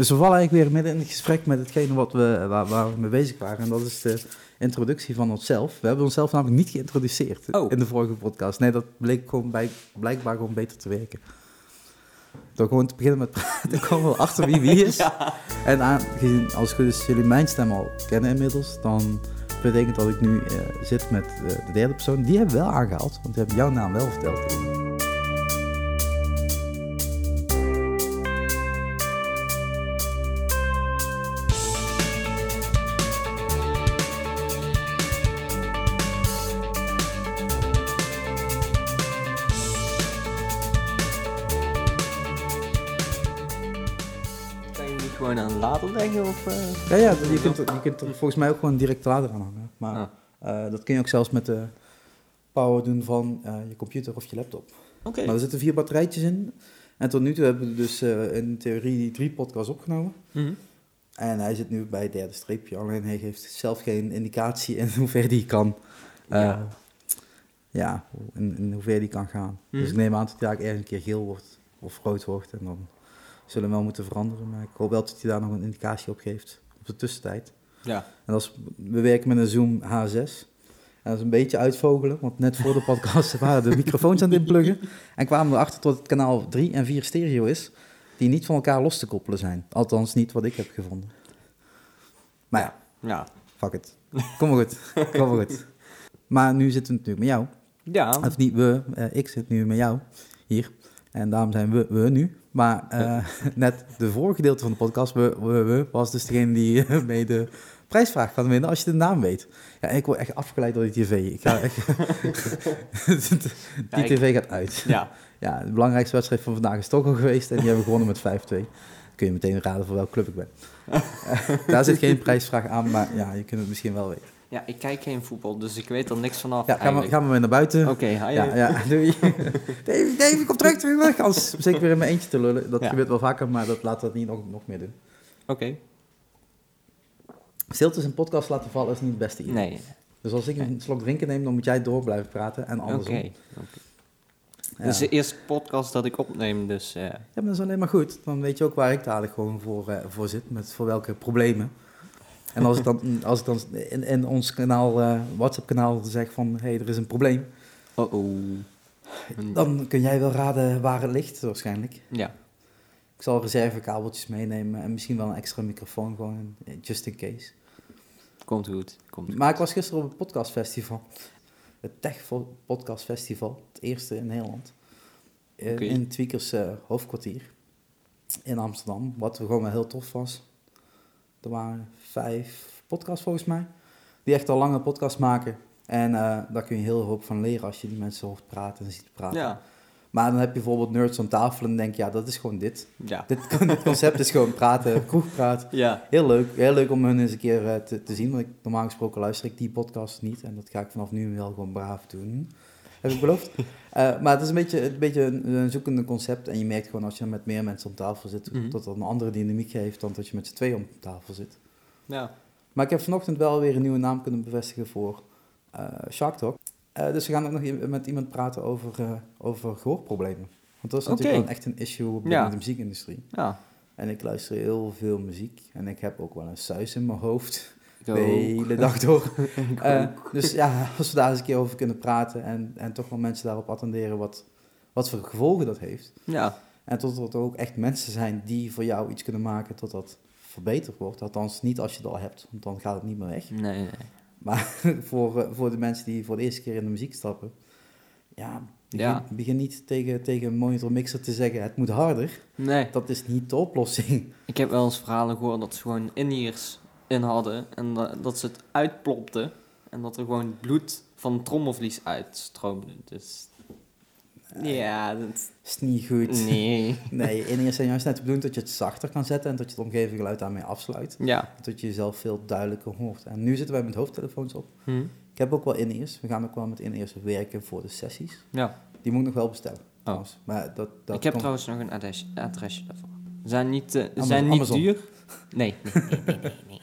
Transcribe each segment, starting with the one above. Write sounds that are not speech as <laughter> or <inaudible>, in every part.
Dus we vallen eigenlijk weer midden in het gesprek met hetgene wat we, waar, waar we mee bezig waren. En dat is de introductie van onszelf. We hebben onszelf namelijk niet geïntroduceerd Oh. in de vorige podcast. Nee, dat bleek gewoon bij, blijkbaar gewoon beter te werken. Door gewoon te beginnen met praten, <laughs> komen we achter wie wie is. <laughs> Ja. En aangezien, als het goed is, jullie mijn stem al kennen inmiddels, dan betekent dat ik nu eh, zit met eh, de derde persoon. Die hebben we wel aangehaald, want die hebben jouw naam wel verteld. Of, eh? Ja, ja, je kunt, er- je kunt er volgens mij ook gewoon direct lader aan hangen. Maar eh, dat kun je ook zelfs met de power doen van eh, je computer of je laptop. Oké. Maar er zitten vier batterijtjes in. En tot nu toe hebben we dus eh, in theorie drie podcasts opgenomen. Mhm. En hij zit nu bij het derde streepje. Alleen hij geeft zelf geen indicatie in <laughs> hoever die kan. Ja. ja, in, in hoever die kan gaan. Mhm. Dus ik neem aan dat hij daar ergens een keer geel wordt of rood wordt. En dan zullen we wel moeten veranderen. Maar ik hoop wel dat hij daar nog een indicatie op geeft. Op de tussentijd. Ja. En dat is, we werken met een Zoom H6. En dat is een beetje uitvogelen, want net voor de podcast <laughs> waren de microfoons aan het inpluggen. En kwamen we erachter dat het kanaal 3 en 4 stereo is, die niet van elkaar los te koppelen zijn. Althans, niet wat ik heb gevonden. Maar ja, Ja. fuck it. Kom maar goed, kom maar goed. Maar nu zitten we natuurlijk met jou. Ja. Of niet we, eh, ik zit nu met jou hier. En daarom zijn we, we nu. Maar eh, <laughs> net de vorige gedeelte van de podcast, we, we, we, was dus degene die eh, <laughs> mee de prijsvraag kan winnen als je de naam weet. Ja, ik word echt afgeleid door die tv. Ik ga echt... <laughs> die tv gaat uit. Ja. Ja, de belangrijkste wedstrijd van vandaag is toch al geweest en die hebben gewonnen met 5-2. Dan kun je meteen raden voor welke club ik ben. Daar zit geen prijsvraag aan, maar ja, je kunt het misschien wel weten. Ja, ik kijk geen voetbal, dus ik weet er niks vanaf. Ja, ga maar, eigenlijk. ga maar weer naar buiten. Oké, hi. Ja, ja, <laughs> doei. Kom terug, terug. Anders zeker weer in mijn eentje te lullen. Dat Ja. gebeurt wel vaker, maar dat laat dat niet nog, nog meer doen. Oké. Stiltes een podcast laten vallen is niet het beste idee. Nee. Dus als ik een slok drinken neem, dan moet jij door blijven praten en Oké. andersom. oké. Ja. Dit is de eerste podcast dat ik opneem, dus... eh, Ja, maar dat is alleen maar goed. Dan weet je ook waar ik dadelijk gewoon voor, eh, voor zit, met voor welke problemen. En als ik dan, als ik dan in, in ons kanaal, eh, WhatsApp-kanaal zeg van, hé, hey, er is een probleem, oh oh. dan kun jij wel raden waar het ligt, waarschijnlijk. Ja. Ik zal reservekabeltjes meenemen en misschien wel een extra microfoon, gewoon eh, just in case. Komt goed. Komt goed. Maar ik was gisteren op het podcastfestival. Het Tech Podcast Festival, het eerste in Nederland. In, Oké. in Tweakers eh, hoofdkwartier in Amsterdam. Wat gewoon wel heel tof was. Er waren vijf podcasts volgens mij. Die echt al lange podcasts maken. En eh, daar kun je heel hoop van leren als je die mensen hoort praten en ziet praten. Ja. Maar dan heb je bijvoorbeeld nerds aan tafel en denk je, ja, dat is gewoon dit. Ja. Dit, dit concept is gewoon praten, <laughs> kroegpraat. Ja. Heel leuk, heel leuk om hun eens een keer eh, te, te zien. Want ik, normaal gesproken luister ik die podcast niet. En dat ga ik vanaf nu wel gewoon braaf doen. Heb ik beloofd. <laughs> Eh, maar het is een beetje, een, beetje een, een zoekende concept. En je merkt gewoon als je met meer mensen om tafel zit... Mhm. dat dat een andere dynamiek geeft dan dat je met z'n tweeën om tafel zit. Ja. Maar ik heb vanochtend wel weer een nieuwe naam kunnen bevestigen voor eh Shark Talk. Eh, dus we gaan ook nog met iemand praten over, eh, over gehoorproblemen. Want dat is natuurlijk wel echt een issue Ja. binnen de muziekindustrie. Ja. En ik luister heel veel muziek. En ik heb ook wel een suis in mijn hoofd. De hele dag door. <laughs> Dus ja, als we daar eens een keer over kunnen praten. En, en toch wel mensen daarop attenderen wat, wat voor gevolgen dat heeft. Ja. En tot er ook echt mensen zijn die voor jou iets kunnen maken tot dat verbeterd wordt. Althans, niet als je het al hebt, want dan gaat het niet meer weg. Nee, nee. Maar <laughs> voor, eh, voor de mensen die voor de eerste keer in de muziek stappen, ja, begin, Ja. begin niet tegen, tegen een monitor mixer te zeggen, het moet harder. Nee. Dat is niet de oplossing. <laughs> Ik heb wel eens verhalen gehoord dat ze gewoon in-ears in hadden en da- dat ze het uitplopten en dat er gewoon bloed van trommelvlies uitstroomde. Dus ja, dat, is niet goed. nee. <laughs> Nee, in eerste zijn juist net de bedoeling dat je het zachter kan zetten en dat je het omgevingsgeluid daarmee afsluit. Ja. Dat je jezelf veel duidelijker hoort. En nu zitten wij met hoofdtelefoons op. Hm. Ik heb ook wel in-ears. We gaan ook wel met in-ears werken voor de sessies. Ja. Die moet ik nog wel bestellen. trouwens. Maar dat, dat ik heb komt- trouwens nog een adres, adresje daarvoor. Zijn niet, eh, Amazon- zijn niet Amazon. duur. <laughs> Nee, nee, nee, nee, nee, nee.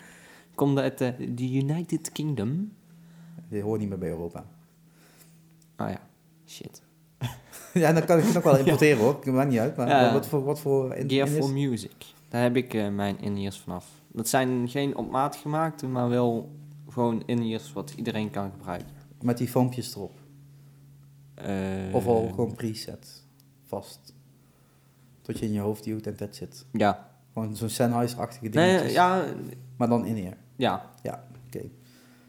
Komt uit eh, de United Kingdom. Die hoort niet meer bij Europa. Oh ja, shit. <laughs> ja, dan kan ik het nog wel <laughs> importeren hoor. Ik maakt niet uit. Maar Ja. wat voor... Wat voor in, Gear for Music. Daar heb ik eh, mijn in-ears vanaf. Dat zijn geen op maat gemaakte, maar wel gewoon in-ears wat iedereen kan gebruiken. Met die foampjes erop. Eh, Of al gewoon preset. Vast. Tot je in je hoofd duwt en that's it. Ja. Gewoon zo'n Sennheiser-achtige dingetjes. Nee, ja, Maar dan in-ear. ja. Oké.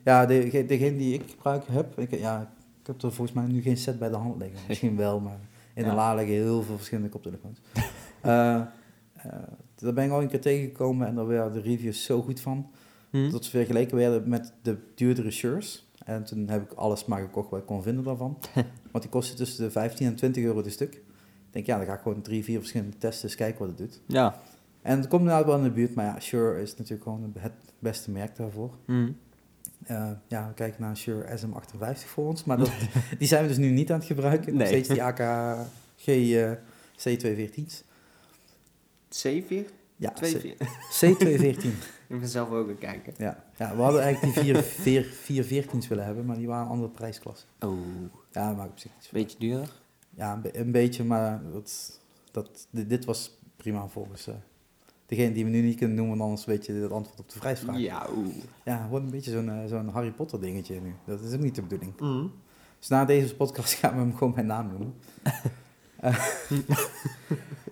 Ja, de, degene die ik gebruik heb, ik, ja, heb er volgens mij nu geen set bij de hand liggen. Misschien wel, maar in de la liggen heel veel verschillende koptelefoons. <laughs> Eh, daar ben ik al een keer tegengekomen en daar werden de reviews zo goed van. Hm? Dat ze vergeleken werden met de duurdere Shures. En toen heb ik alles maar gekocht wat ik kon vinden daarvan. <laughs> Want die kosten tussen de 15 en 20 euro de stuk. Ik denk, ja, dan ga ik gewoon drie, vier verschillende testen eens kijken wat het doet. Ja. En het komt inderdaad wel in de buurt, maar ja, Shure is natuurlijk gewoon het beste merk daarvoor. Hm. Eh, ja, we kijken naar een Shure SM58 voor ons, maar dat, <laughs> die zijn we dus nu niet aan het gebruiken. Nog Nee. steeds die AKG eh, C214's. C4? Ja, 2, C- 4. C214. <laughs> Ik ben zelf ook aan het kijken. ja. ja, we hadden eigenlijk die 4, 4, 414's willen hebben, maar die waren een andere prijsklasse. Oh, Ja, maakt op zich niet beetje duurder. Ja, een, be- een beetje, maar dat, dat, dit, dit was prima volgens eh, degene die we nu niet kunnen noemen, anders weet je het antwoord op de prijsvraag. Ja. Ja, wordt een beetje zo'n eh, zo'n Harry Potter dingetje nu. Dat is ook niet de bedoeling. Hm. Dus na deze podcast <laughs> gaan we hem gewoon bij naam noemen. <laughs> Eh, <laughs>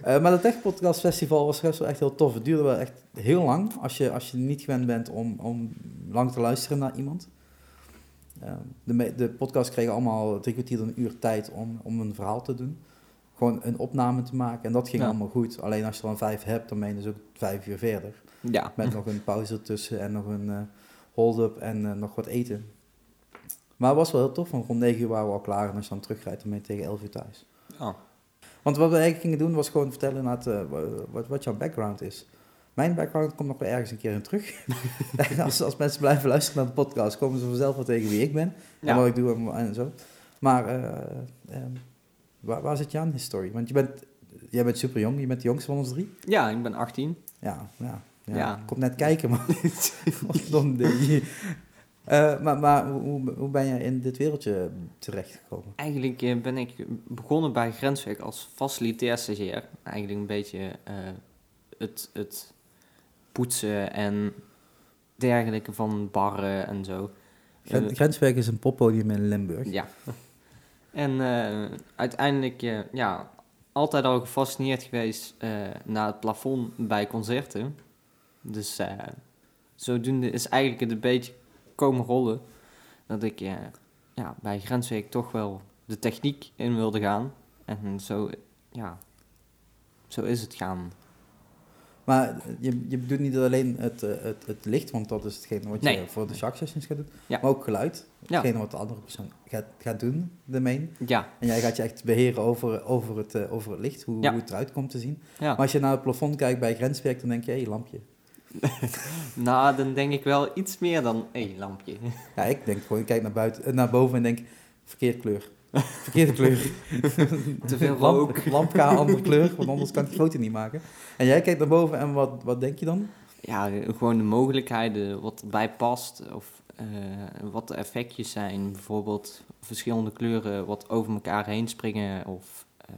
eh, maar het Tech Podcast Festival was best wel echt heel tof. Het duurde wel echt heel lang als je, als je niet gewend bent om, om lang te luisteren naar iemand. Eh, de, de podcast kregen allemaal drie kwartier een uur tijd om, om een verhaal te doen. Gewoon een opname te maken en dat ging Ja. allemaal goed. Alleen als je er dan vijf hebt, dan ben je dus ook vijf uur verder. Ja. Met nog een pauze ertussen en nog een eh, hold-up en eh, nog wat eten. Maar het was wel heel tof, want rond 9 uur waren we al klaar. En als je dan terugrijdt, dan ben je tegen 11 uur thuis. Oh. Want wat we eigenlijk gingen doen, was gewoon vertellen eh, wa- wat, wat jouw background is. Mijn background komt nog wel ergens een keer in terug. <laughs> Als, als mensen blijven luisteren naar de podcast, komen ze vanzelf wel tegen wie ik ben. En wat ik doe en, en zo. Maar eh, ehm, waar, waar zit jouw history? Want je bent, jij bent super jong, je bent de jongste van ons drie. ja, ik ben 18. Ja, ja. ja. Ja. Ik kom net kijken, man. <laughs> Dan de- Eh, maar maar hoe, ben je in dit wereldje terechtgekomen? Eigenlijk eh, ben ik begonnen bij Grensweg als facilitair stagiair. Eigenlijk een beetje eh, het, het poetsen en dergelijke van barren en zo. Gren- Grenswerk is een poppodium in Limburg. Ja. En eh, uiteindelijk, eh, ja, altijd al gefascineerd geweest eh, naar het plafond bij concerten. Dus zodoende is eigenlijk het een beetje komen rollen dat ik ja, bij Grensweek toch wel de techniek in wilde gaan. En zo, ja, zo is het gaan. Maar je, je bedoelt niet alleen het, eh, het, het licht, want dat is hetgene wat je voor de shock sessions gaat doen. Ja. Maar ook geluid. Ja. Hetgene wat de andere persoon gaat, gaat doen, de main. Ja, En jij gaat je echt beheren over, over, het, eh, over het licht, hoe, het eruit komt te zien. ja. Maar als je naar het plafond kijkt bij Grenswerk, dan denk je, hé, lampje. <laughs> nou, dan denk ik wel iets meer dan, hé, lampje. Ja, ik denk gewoon, ik kijk naar, buiten, eh, naar boven en denk, verkeerde kleur. Verkeerde kleur. Te veel Lamp- rook. Lamp ga andere kleur, want anders kan ik die foto niet maken. En jij kijkt naar boven en wat, wat denk je dan? ja, gewoon de mogelijkheden, wat erbij past. Of eh, wat de effectjes zijn. Bijvoorbeeld verschillende kleuren wat over elkaar heen springen. Of eh,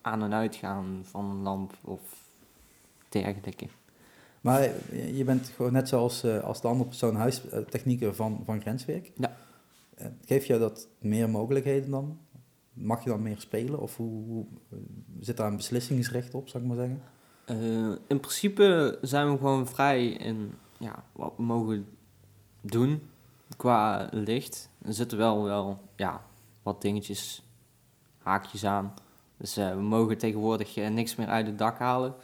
aan en uitgaan van een lamp. Of dergelijke. Maar je bent gewoon net zoals eh, als de andere persoon huistechnieker van, van Grenswerk. Ja. Geeft jou dat meer mogelijkheden dan? Mag je dan meer spelen? Of hoe, hoe- eh, zit daar een beslissingsrecht op, zou ik maar zeggen? Eh, in principe zijn we gewoon vrij in ja, wat we mogen doen qua licht. Er zitten wel, wel ja, wat dingetjes, haakjes aan. Dus eh, we mogen tegenwoordig niks meer uit het dak halen.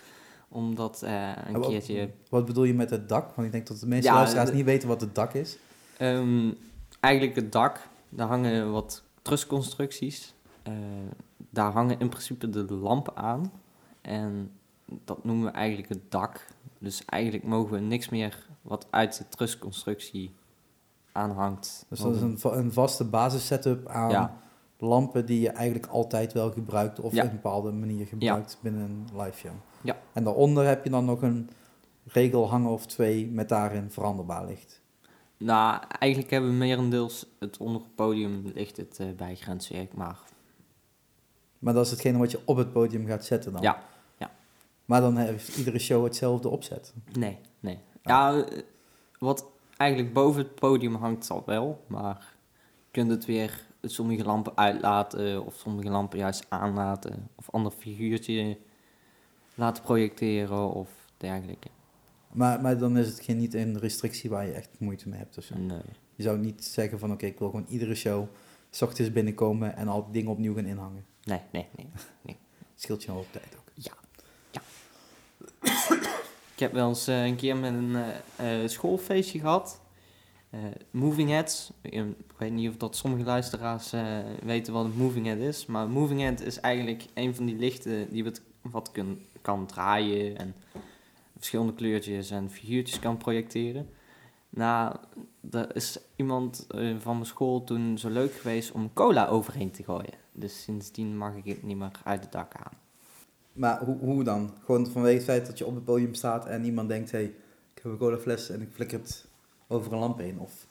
Omdat een wat- keertje... Wat bedoel je met het dak? Want ik denk dat de meeste Ja, luisteraars niet weten wat het dak is. Ehm, eigenlijk het dak, daar hangen wat trusconstructies. Eh, daar hangen in principe de lampen aan. En dat noemen we eigenlijk het dak. Dus eigenlijk mogen we niks meer wat uit de trusconstructie aanhangt. Dus dat is een, va- een vaste basissetup aan Ja. lampen die je eigenlijk altijd wel gebruikt of Ja. op een bepaalde manier gebruikt binnen een live show. Ja. En daaronder heb je dan nog een regel hangen of twee met daarin veranderbaar licht. Nou, eigenlijk hebben we merendeels het onder het podium ligt het eh, bij grenswerk, maar Maar dat is hetgene wat je op het podium gaat zetten dan. Ja, ja. Maar dan heeft iedere show hetzelfde opzet. Nee, nee. Ja, eh, wat eigenlijk boven het podium hangt zal wel, maar je kunt het weer sommige lampen uitlaten of sommige lampen juist aanlaten of ander figuurtje laten projecteren of dergelijke. Maar, maar dan is het geen, niet een restrictie waar je echt moeite mee hebt. of zo. Nee. Je zou niet zeggen van oké, ik wil gewoon iedere show s ochtends binnenkomen en al dingen opnieuw gaan inhangen. Nee, nee, nee. <laughs> Scheelt je al op tijd ook. <coughs> Ik heb wel eens eh, een keer met een eh, eh, schoolfeestje gehad. Eh, moving Heads. Ik weet niet of dat sommige luisteraars weten wat een Moving Head is. Maar Moving Head is eigenlijk een van die lichten die wat, wat kun, kan draaien. En verschillende kleurtjes en figuurtjes kan projecteren. Nou, er is iemand eh, van mijn school toen zo leuk geweest om cola overheen te gooien. Dus sindsdien mag ik het niet meer uit het dak aan. Maar hoe, hoe dan? Gewoon vanwege het feit dat je op het podium staat en iemand denkt, hé, hey, ik heb een cola fles en ik flikker het over een lamp heen. Of,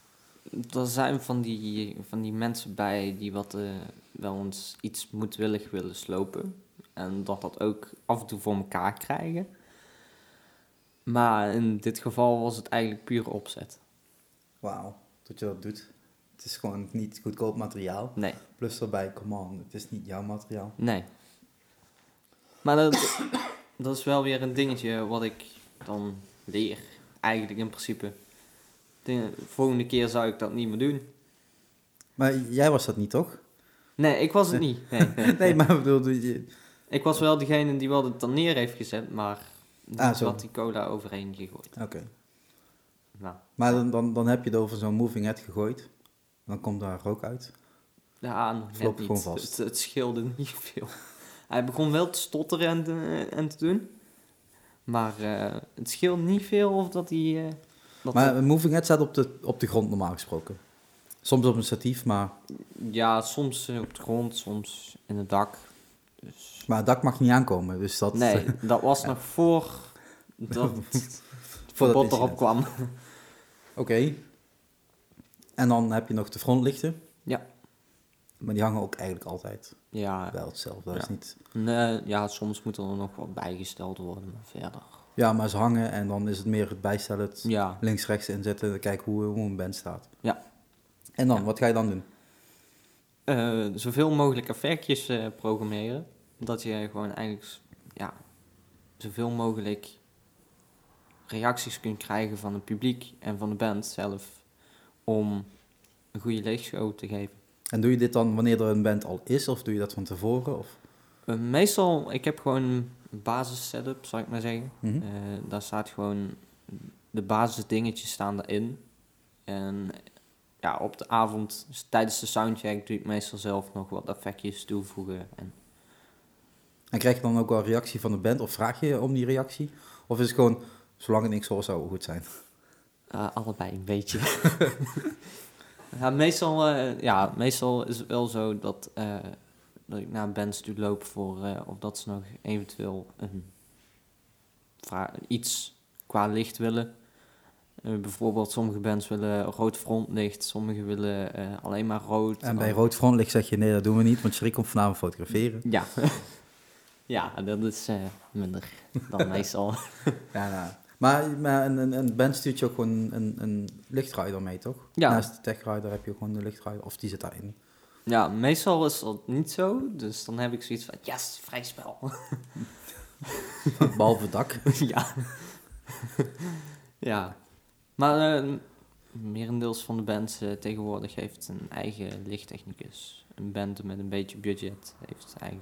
Er zijn van die, van die mensen bij die wat eh, wel eens iets moedwillig willen slopen. En dat dat ook af en toe voor elkaar krijgen. Maar in dit geval was het eigenlijk puur opzet. wauw, dat je dat doet. Het is gewoon niet goedkoop materiaal. Nee, Plus erbij, come on, het is niet jouw materiaal. nee. Maar dat, dat is wel weer een dingetje wat ik dan leer. Eigenlijk in principe. De volgende keer zou ik dat niet meer doen. Maar jij was dat niet, toch? Nee, ik was het niet. Nee, nee, <laughs> Nee, maar ik bedoel, je, Ik was wel degene die wel het dan neer heeft gezet, maar niet Ah, wat die cola overheen gegooid. oké. Nou, Maar dan, dan, dan heb je het over zo'n moving head gegooid. Dan komt daar rook uit. ja, net niet. gewoon vast? Het, het scheelde niet <laughs> veel. Hij begon wel te stotteren en te, en te doen. Maar eh, het scheelt niet veel of dat hij... eh, dat Maar een moving head staat op de, op de grond normaal gesproken. Soms op een statief, maar, ja, soms op de grond, soms in het dak. Dus, maar het dak mag niet aankomen. Dus dat, nee, <laughs> dat was nog voor dat <laughs> het verbod erop kwam. <laughs> Oké. En dan heb je nog de frontlichten. Ja. Maar die hangen ook eigenlijk altijd Ja, wel hetzelfde. Dat is Ja. niet... nee, ja, soms moet er nog wat bijgesteld worden, maar verder. Ja, maar ze hangen en dan is het meer het bijstellen, het Ja, links-rechts inzetten, kijken hoe, hoe een band staat. Ja. En dan, wat ga je dan doen? Eh, zoveel mogelijk effectjes eh, programmeren. Dat je gewoon eigenlijk ja, zoveel mogelijk reacties kunt krijgen van het publiek en van de band zelf. Om een goede lichtshow te geven. En doe je dit dan wanneer er een band al is, of doe je dat van tevoren? Of? Eh, meestal, ik heb gewoon een basis setup, zou ik maar zeggen. Mhm. Daar staat gewoon, de basisdingetjes staan erin. En ja, op de avond, dus tijdens de soundcheck, doe ik meestal zelf nog wat effectjes toevoegen. En En krijg je dan ook wel reactie van de band, of vraag je om die reactie? Of is het gewoon, zolang het niks hoort, zou het goed zijn? eh, allebei een beetje. <laughs> ja, meestal, eh, ja, meestal is het wel zo dat, eh, dat ik naar bands toe loop voor eh, of dat ze nog eventueel een vra- iets qua licht willen. Eh, bijvoorbeeld, sommige bands willen rood frontlicht, sommige willen eh, alleen maar rood. En bij Oh. rood frontlicht zeg je, nee, dat doen we niet, want Schrik komt vanavond fotograferen. Ja. <laughs> ja, dat is eh, minder dan <laughs> meestal. <laughs> Ja, nou. Maar, maar een, een, een band stuurt je ook gewoon een, een lichtrider mee, toch? Ja. Naast de techrider heb je gewoon de lichtrider, of die zit daarin. Ja, meestal is dat niet zo. Dus dan heb ik zoiets van, yes, vrij spel. Behalve het dak. ja. ja. Maar eh merendeels van de bands eh, tegenwoordig heeft een eigen lichttechnicus. Een band met een beetje budget heeft eigen,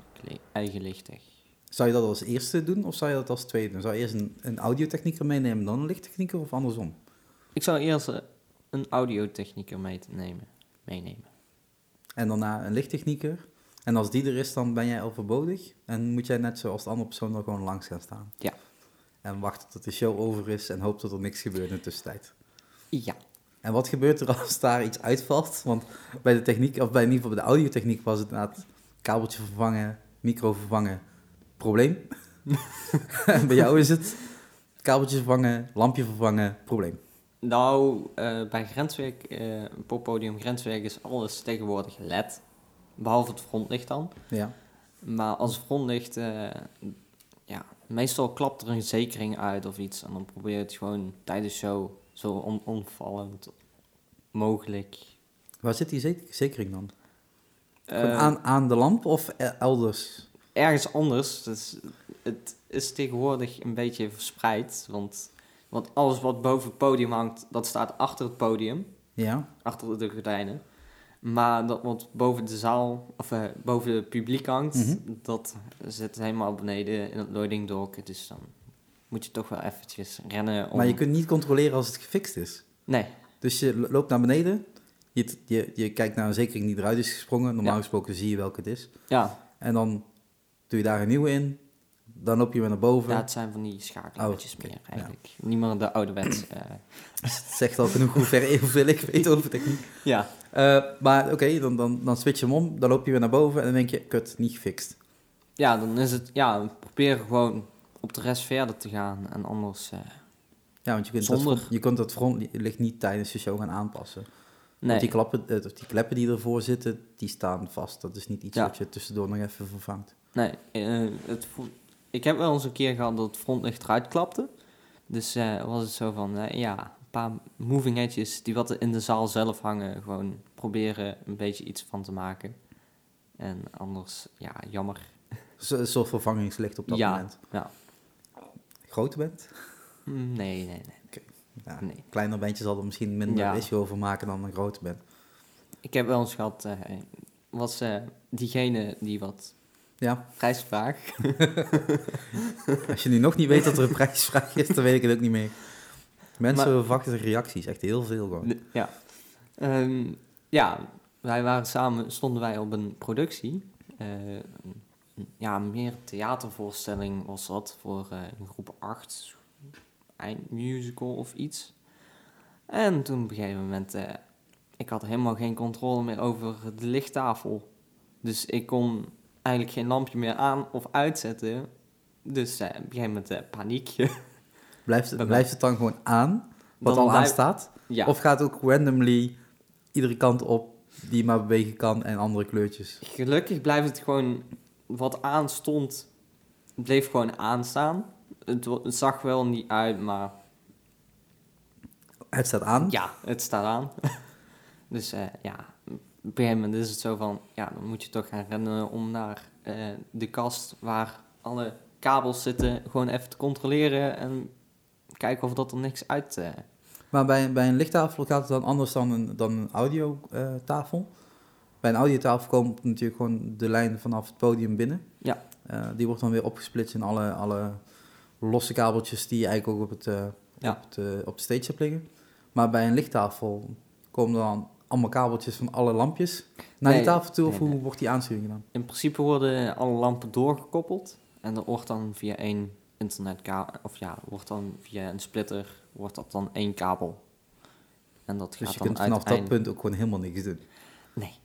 eigen lichttech. Zou je dat als eerste doen, of zou je dat als tweede doen? Zou je eerst een, een audiotechnieker meenemen, dan een lichttechnieker, of andersom? Ik zou eerst eh, een audiotechnieker mee te nemen, meenemen. En daarna een lichttechnieker. En als die er is, dan ben jij overbodig. En moet jij net zoals de andere persoon er gewoon langs gaan staan. Ja. En wachten tot de show over is en hoop dat er niks gebeurt in de tussentijd. Ja. En wat gebeurt er als daar iets uitvalt? Want bij de techniek, of bij in ieder geval bij de audiotechniek was het inderdaad kabeltje vervangen, micro vervangen, probleem. en <laughs> bij jou is het kabeltje vervangen, lampje vervangen, probleem. Nou, eh, bij Grenswerk, eh poppodium Grenswerk is alles tegenwoordig LED. Behalve het frontlicht dan. Ja. Maar als frontlicht, eh, ja, meestal klapt er een zekering uit of iets. En dan probeer je het gewoon tijdens de show zo on onvallend mogelijk. Waar zit die zek- zekering dan? Eh, aan, aan de lamp of e- elders? ergens anders. Dus het is tegenwoordig een beetje verspreid. Want, want alles wat boven het podium hangt, dat staat achter het podium. Ja. Achter de gordijnen. Maar dat wat boven de zaal, of eh, boven het publiek hangt, Mhm. dat zit helemaal beneden in het loading dock. Dus dan moet je toch wel eventjes rennen om... Maar je kunt niet controleren als het gefixt is. Nee, Dus je lo- loopt naar beneden, je, je, je kijkt naar een zekering die eruit is gesprongen. Normaal Ja. gesproken zie je welke het is. ja, En dan doe je daar een nieuwe in. Dan loop je weer naar boven. ja, het zijn van die schakelingetjes Oh, meer ja. eigenlijk. Niet meer de ouderwets. eh <laughs> Het zegt al genoeg hoe ver, <laughs> hoeveel ik weet over techniek. ja, Eh, maar oké, dan, dan, dan switch je hem om. Dan loop je weer naar boven en dan denk je, kut, niet gefixt. ja, dan is het... Ja, we proberen gewoon op de rest verder te gaan. En anders... eh, Ja, want je kunt, dat, Zonder. front- je kunt dat frontlicht niet tijdens de show gaan aanpassen. nee. Want die, klappen, die kleppen die ervoor zitten, die staan vast. Dat is niet iets Ja. wat je tussendoor nog even vervangt. Nee, het, vo- ik heb wel eens een keer gehad dat het frontlicht eruit klapte. Dus eh, was het zo van, eh, ja, een paar moving edges die wat in de zaal zelf hangen, gewoon proberen een beetje iets van te maken. En anders, ja, jammer. Een soort vervangingslicht op dat Ja, moment. ja. Grote band? Mm, Nee, nee, nee. Ja, Nee. Kleiner bandje zal er misschien minder Ja. issue over maken dan een grote band. Ik heb wel eens gehad, eh, was diegene die wat Ja, prijsvraag. <laughs> als je nu nog niet weet dat er een prijsvraag is, dan weet ik het ook niet meer. Mensen Maar- verwachten reacties, echt heel veel gewoon. De- ja. Ehm, ja, wij waren samen, stonden wij op een productie. Eh, een- ja, meer theatervoorstelling was dat voor eh, een groep 8, eindmusical of iets. En toen op een gegeven moment, eh, ik had helemaal geen controle meer over de lichttafel. Dus ik kon eigenlijk geen lampje meer aan of uitzetten. Dus eh, op een gegeven moment eh, paniekje. <laughs> Blijft, het- Bij blijft het dan gewoon aan, wat Dan al blijf- aanstaat? Ja. Of gaat het ook randomly iedere kant op die maar bewegen kan en andere kleurtjes? Gelukkig blijft het gewoon wat aanstond, bleef gewoon aanstaan. Het, het zag wel niet uit, maar Het staat aan. ja, het staat aan. <laughs> dus eh, ja, op een gegeven moment is het zo van, ja, dan moet je toch gaan rennen om naar eh, de kast waar alle kabels zitten, gewoon even te controleren en kijken of dat er niks uit... eh, Maar bij, bij een lichttafel gaat het dan anders dan een, dan een audiotafel. bij een audiotafel komt natuurlijk gewoon de lijn vanaf het podium binnen. Ja. Eh, die wordt dan weer opgesplitst in alle, alle losse kabeltjes die je eigenlijk ook op, het, Ja. op, het, op de stage hebt liggen. Maar bij een lichttafel komen dan allemaal kabeltjes van alle lampjes naar Nee, die tafel toe. Of nee, hoe wordt die aansturing gedaan? In principe worden alle lampen doorgekoppeld. En dat wordt dan via één internetkabel, of ja, wordt dan via een splitter, wordt dat dan één kabel. En dat gaat Dus je dan kunt vanaf dat punt ook gewoon helemaal niks doen. Nee.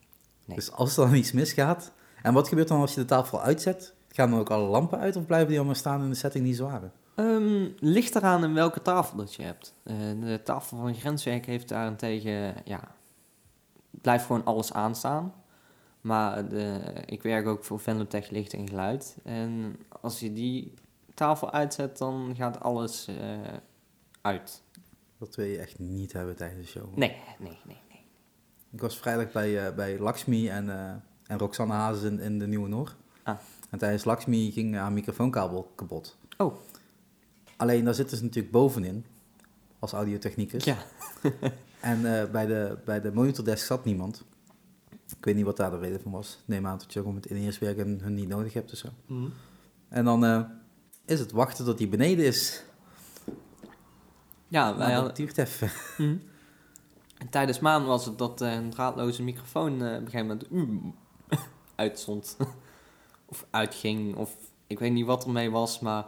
Nee. Dus als er dan iets misgaat... En wat gebeurt dan als je de tafel uitzet? Gaan dan ook alle lampen uit of blijven die allemaal staan in de setting die ze waren? Ehm, ligt eraan in welke tafel dat je hebt. Eh, de tafel van grenswerk heeft daarentegen, ja, blijft gewoon alles aanstaan. Maar de, ik werk ook voor Venlotech Licht en Geluid. En als je die tafel uitzet, dan gaat alles eh, uit. Dat wil je echt niet hebben tijdens de show. Nee, nee, nee, nee. Ik was vrijdag bij, eh, bij Lakshmi en, eh, en Roxanne Hazes in, in de Nieuwe Noor. Ah. En tijdens Lakshmi ging haar microfoonkabel kapot. Oh. Alleen daar zitten ze natuurlijk bovenin, als audiotechnicus. Ja. <laughs> En eh, bij, de, bij de monitordesk zat niemand. Ik weet niet wat daar de reden van was. Neem aan dat je ook om het in-eerst werken hun niet nodig hebt of zo. En dan eh, is het wachten tot hij beneden is. Ja, Nou, wij dat hadden, duurt even. Mhm. En tijdens maan was het dat eh, een draadloze microfoon op een gegeven moment mm, <laughs> uitstond. <laughs> of uitging, of ik weet niet wat ermee was, maar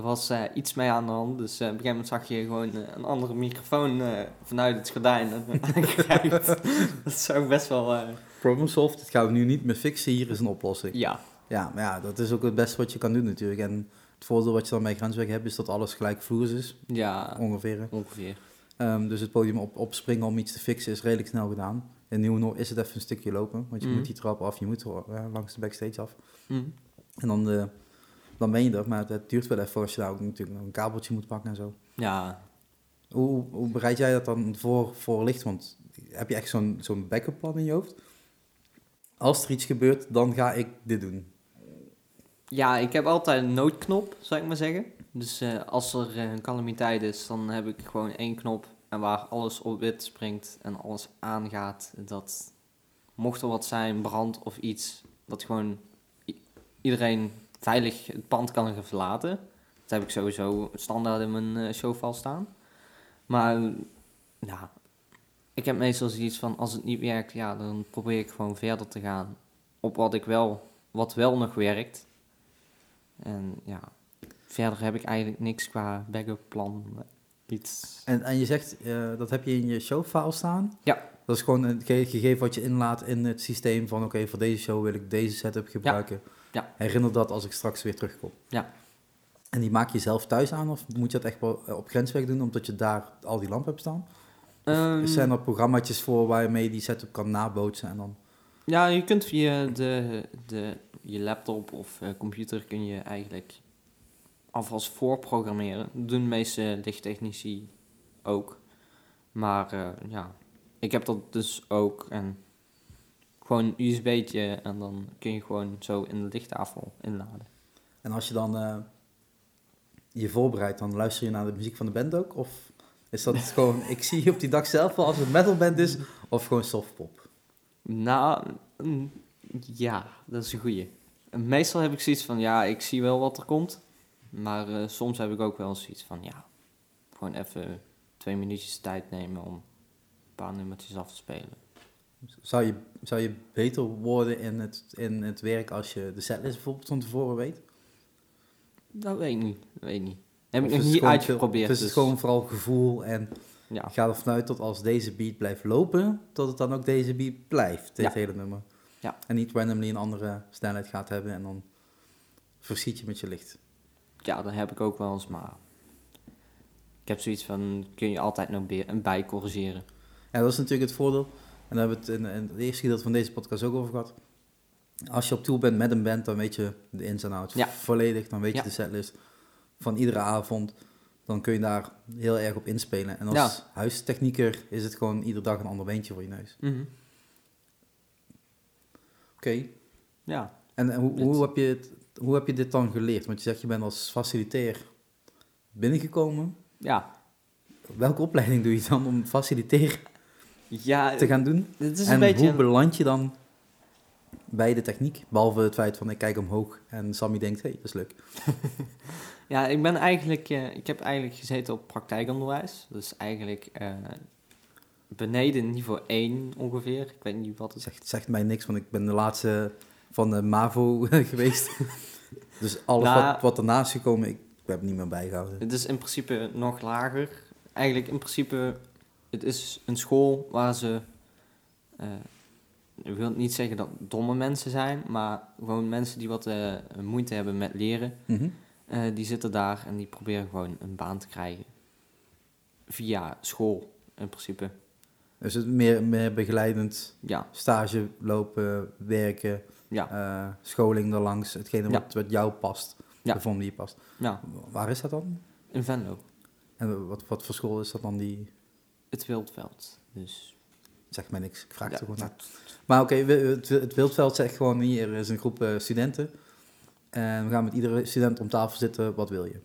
er was eh, iets mee aan de hand. Dus eh, op een gegeven moment zag je gewoon eh, een andere microfoon vanuit het gordijn aangekijkt. <laughs> dat is ook best wel, Problem solved. Dit gaan we nu niet meer fixen. Hier is een oplossing. ja, Ja, maar ja, dat is ook het beste wat je kan doen natuurlijk. En het voordeel wat je dan bij grenswerk hebt, is dat alles gelijkvloers is, ja, ongeveer. ongeveer. Ehm, dus het podium op, opspringen om iets te fixen is redelijk snel gedaan. In Nieuwe is het even een stukje lopen, want je Mhm. moet die trap af, je moet er, langs de backstage af. Mhm. En dan de, dan ben je er. Maar het duurt wel even als je daar ook natuurlijk nog een kabeltje moet pakken en zo. Ja, Hoe, hoe bereid jij dat dan voor, voor licht? Want heb je echt zo'n zo'n backup plan in je hoofd? Als er iets gebeurt, dan ga ik dit doen. Ja, ik heb altijd een noodknop, zou ik maar zeggen. Dus eh, als er eh, een calamiteit is, dan heb ik gewoon één knop en waar alles op wit springt en alles aangaat. Dat mocht er wat zijn, brand of iets, dat gewoon iedereen veilig het pand kan gaan verlaten. Dat heb ik sowieso standaard in mijn eh, showval staan. Maar ja, ik heb meestal zoiets van als het niet werkt, ja, dan probeer ik gewoon verder te gaan op wat ik wel, wat wel nog werkt. En ja, verder heb ik eigenlijk niks qua backup plan. Iets. En, en je zegt, eh, dat heb je in je showfile staan? Ja. Dat is gewoon een ge- gegeven wat je inlaat in het systeem van... oké, voor deze show wil ik deze setup gebruiken. Ja. Herinner dat als ik straks weer terugkom. Ja. En die maak je zelf thuis aan of moet je dat echt wel eh, op grensweg doen... omdat je daar al die lampen hebt staan? Of Ehm, zijn er programma's voor waarmee je die setup kan nabootsen en dan... Ja, je kunt via de, de, je laptop of eh, computer kun je eigenlijk alvast voorprogrammeren. Dat doen de meeste lichttechnici ook. Maar eh, ja, ik heb dat dus ook. En gewoon een USB'tje en dan kun je gewoon zo in de lichttafel inladen. En als je dan eh, je voorbereidt, dan luister je naar de muziek van de band ook? Of is dat <laughs> gewoon, ik zie je op die dag zelf wel als het metalband is, of gewoon softpop? Nou, mm, ja, dat is een goeie. Meestal heb ik zoiets van, ja, ik zie wel wat er komt. Maar eh, soms heb ik ook wel zoiets van, ja, gewoon even twee minuutjes tijd nemen om een paar nummertjes af te spelen. Zou je, zou je beter worden in het, in het werk als je de setlist bijvoorbeeld van tevoren weet? Dat weet ik niet, dat weet ik niet. Heb Of ik nog niet uitgeprobeerd. Dus het is dus- gewoon vooral gevoel en ja. ga ervan uit dat als deze beat blijft lopen, dat het dan ook deze beat blijft, dit Ja. hele nummer. Ja. En niet randomly een andere snelheid gaat hebben en dan verschiet je met je licht. ja, dat heb ik ook wel eens, maar ik heb zoiets van, kun je altijd nog bij corrigeren. Ja, dat is natuurlijk het voordeel. En daar hebben we het in, in het eerste gedeelte van deze podcast ook over gehad. Als je op tour bent met een band, dan weet je de ins en outs Ja. volledig. Dan weet je de setlist van iedere avond. Dan kun je daar heel erg op inspelen. En als huistechnieker is het gewoon iedere dag een ander beentje voor je neus. Mhm. Oké. Ja, En, en hoe, hoe, heb je het, hoe heb je dit dan geleerd? Want je zegt je bent als faciliteer binnengekomen. ja. Welke opleiding doe je dan om faciliteer Ja, te gaan doen? het is een En beetje... hoe beland je dan bij de techniek? Behalve het feit van ik kijk omhoog en Sammy denkt, hé, hey, dat is leuk. <laughs> Ja, ik ben eigenlijk, eh, ik heb eigenlijk gezeten op praktijkonderwijs. Dus eigenlijk eh, beneden niveau 1 ongeveer. Ik weet niet wat het zegt, zegt mij niks, want ik ben de laatste van de MAVO <laughs> geweest. <laughs> dus alles Nou, wat, wat ernaast is gekomen, ik heb het niet meer bijgehouden. Het is in principe nog lager. Eigenlijk in principe, het is een school waar ze, eh, ik wil niet zeggen dat domme mensen zijn, maar gewoon mensen die wat eh, moeite hebben met leren, Mhm. eh, die zitten daar en die proberen gewoon een baan te krijgen. Via school, in principe. Dus het meer, meer begeleidend, Ja, stage lopen, werken, ja, scholing erlangs, hetgene Ja. wat, wat jou past, Ja. de vorm die je past. ja, Waar is dat dan? in Venlo. En wat, wat voor school is dat dan die... Het Wildveld. Dus, Zeg mij niks, ik vraag ja, het gewoon naar. Maar oké, het, het Wildveld zegt gewoon, hier is een groep eh, studenten. En we gaan met iedere student om tafel zitten, wat wil je?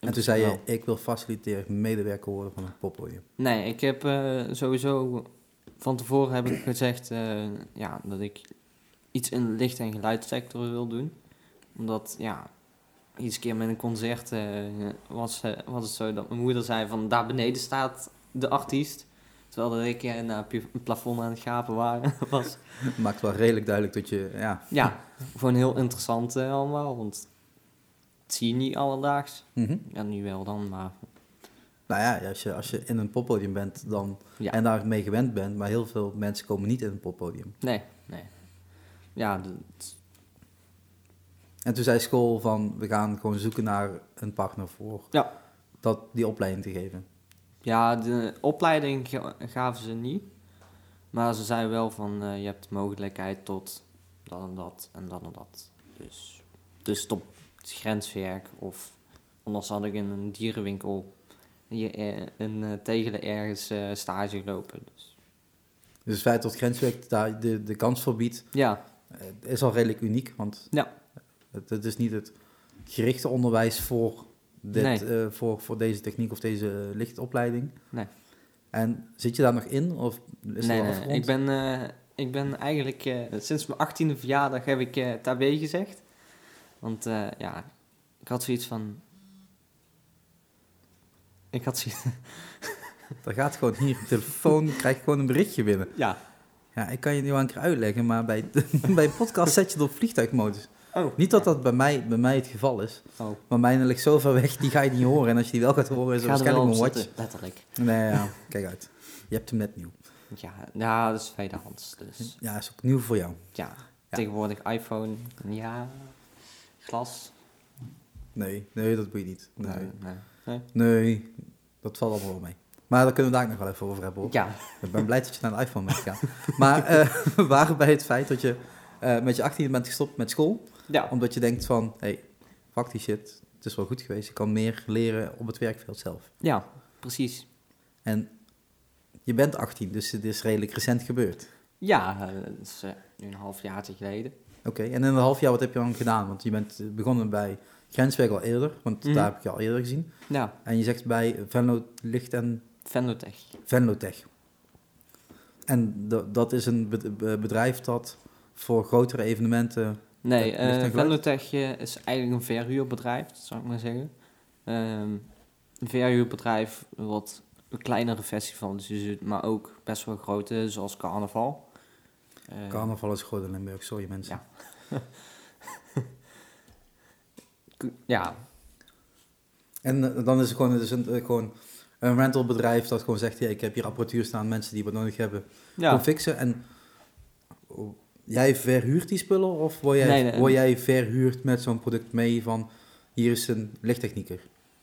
in En toen zei je, ik wil faciliteer medewerker worden van een poppodium. Nee, ik heb eh, sowieso van tevoren heb ik gezegd eh, ja, dat ik iets in de licht- en geluidssector wil doen. Omdat, ja, iets keer met een concert eh, was, eh, was het zo dat mijn moeder zei van daar beneden staat de artiest. Terwijl dat ik eh, naar pu- een plafond aan het gapen waren, <laughs> was. <laughs> Maakt wel redelijk duidelijk dat je, ja... Ja, gewoon heel interessant eh, allemaal, want het zie je niet alledaags. mhm. Ja, nu wel dan, maar Nou ja, als je, als je in een poppodium bent dan, Ja. en daarmee gewend bent, maar heel veel mensen komen niet in een poppodium. nee, nee. Ja, dat- En toen zei school van, we gaan gewoon zoeken naar een partner voor Ja. dat, die opleiding te geven. Ja, de opleiding ga- gaven ze niet. Maar ze zeiden wel van, eh, je hebt de mogelijkheid tot dat en dat en dat en dat. Dus, dus tot grenswerk of anders had ik in een dierenwinkel hier eh, een uh, tegelen ergens eh, stage gelopen. Dus. Dus het feit dat grenswerk daar de, de kans voor biedt, Ja, is al redelijk uniek. Want Ja. Het, het is niet het gerichte onderwijs voor, dit, Nee. eh, voor, voor deze techniek of deze lichtopleiding. Nee. En zit je daar nog in? Of is nee, nee, ik ben, eh, ik ben eigenlijk eh, sinds mijn achttiende verjaardag heb ik eh tabé gezegd. Want eh, ja, ik had zoiets van... Ik had zoiets... <laughs> Er gaat gewoon hier op telefoon, <laughs> krijg je gewoon een berichtje binnen. Ja. Ja, ik kan je nu wel een keer uitleggen, maar bij, <laughs> bij een podcast zet je het op vliegtuigmodus. Oh. Niet dat dat bij mij, bij mij het geval is, Oh. maar mijne ligt zo ver weg, die ga je niet horen. En als je die wel gaat horen, is het waarschijnlijk een watch. letterlijk. Nee, ja, kijk uit. Je hebt hem net nieuw. Ja, ja, dat is tweedehands. Dus Ja, is ook nieuw voor jou. ja, tegenwoordig iPhone, ja, glas. Nee, nee, dat moet je niet. Nee. Nee, nee. nee. Nee, dat valt allemaal wel mee. Maar daar kunnen we daar nog wel even over hebben. Hoor. Ja, Ik ben blij dat je naar de iPhone bent gegaan. maar eh, <laughs> we waren bij het feit dat je eh, met je 18 bent gestopt met school. Ja, Omdat je denkt van, hé, hey, fuck die shit. Het is wel goed geweest. Ik kan meer leren op het werkveld zelf. ja, precies. En je bent 18, dus het is redelijk recent gebeurd. Ja, dat is eh, nu een half jaar geleden. Oké, en in een half jaar wat heb je dan gedaan? Want je bent eh, begonnen bij Grenswerk al eerder, want Mhm. daar heb ik je al eerder gezien. Ja, En je zegt bij Venlo Licht en Venlotech. Venlotech. En dat- is een bed- be- bedrijf dat voor grotere evenementen... Nee, eh geluid? Venlotech eh, is eigenlijk een verhuurbedrijf, zou ik maar zeggen. Ehm, een verhuurbedrijf wat een kleinere festivals doet, maar ook best wel grote, zoals carnaval. Eh, Carnaval is groot in Limburg, sorry mensen. Ja. <laughs> ja, En eh, dan is het gewoon, dus een, gewoon een rentalbedrijf dat gewoon zegt... Ja, ik heb hier apparatuur staan, mensen die wat nodig hebben, ja. fixen. En oh, jij verhuurt die spullen of word jij, Nee, nee. word jij verhuurd met zo'n product mee van... Hier is een lichttechnieker.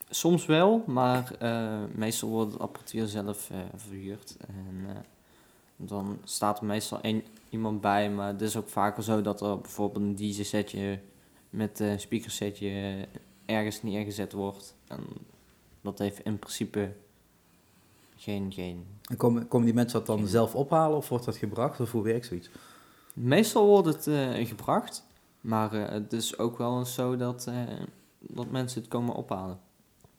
Soms wel, maar eh, meestal wordt het apparatuur zelf eh, verhuurd. En eh, dan staat er meestal één, iemand bij, maar het is ook vaker zo dat er bijvoorbeeld een DJ-setje met een speakersetje ergens neergezet wordt. En dat heeft in principe geen... geen... En komen, komen die mensen dat dan zelf ophalen of wordt dat gebracht? Of hoe werkt zoiets? Meestal wordt het eh, gebracht, maar eh, het is ook wel eens zo dat, eh, dat mensen het komen ophalen.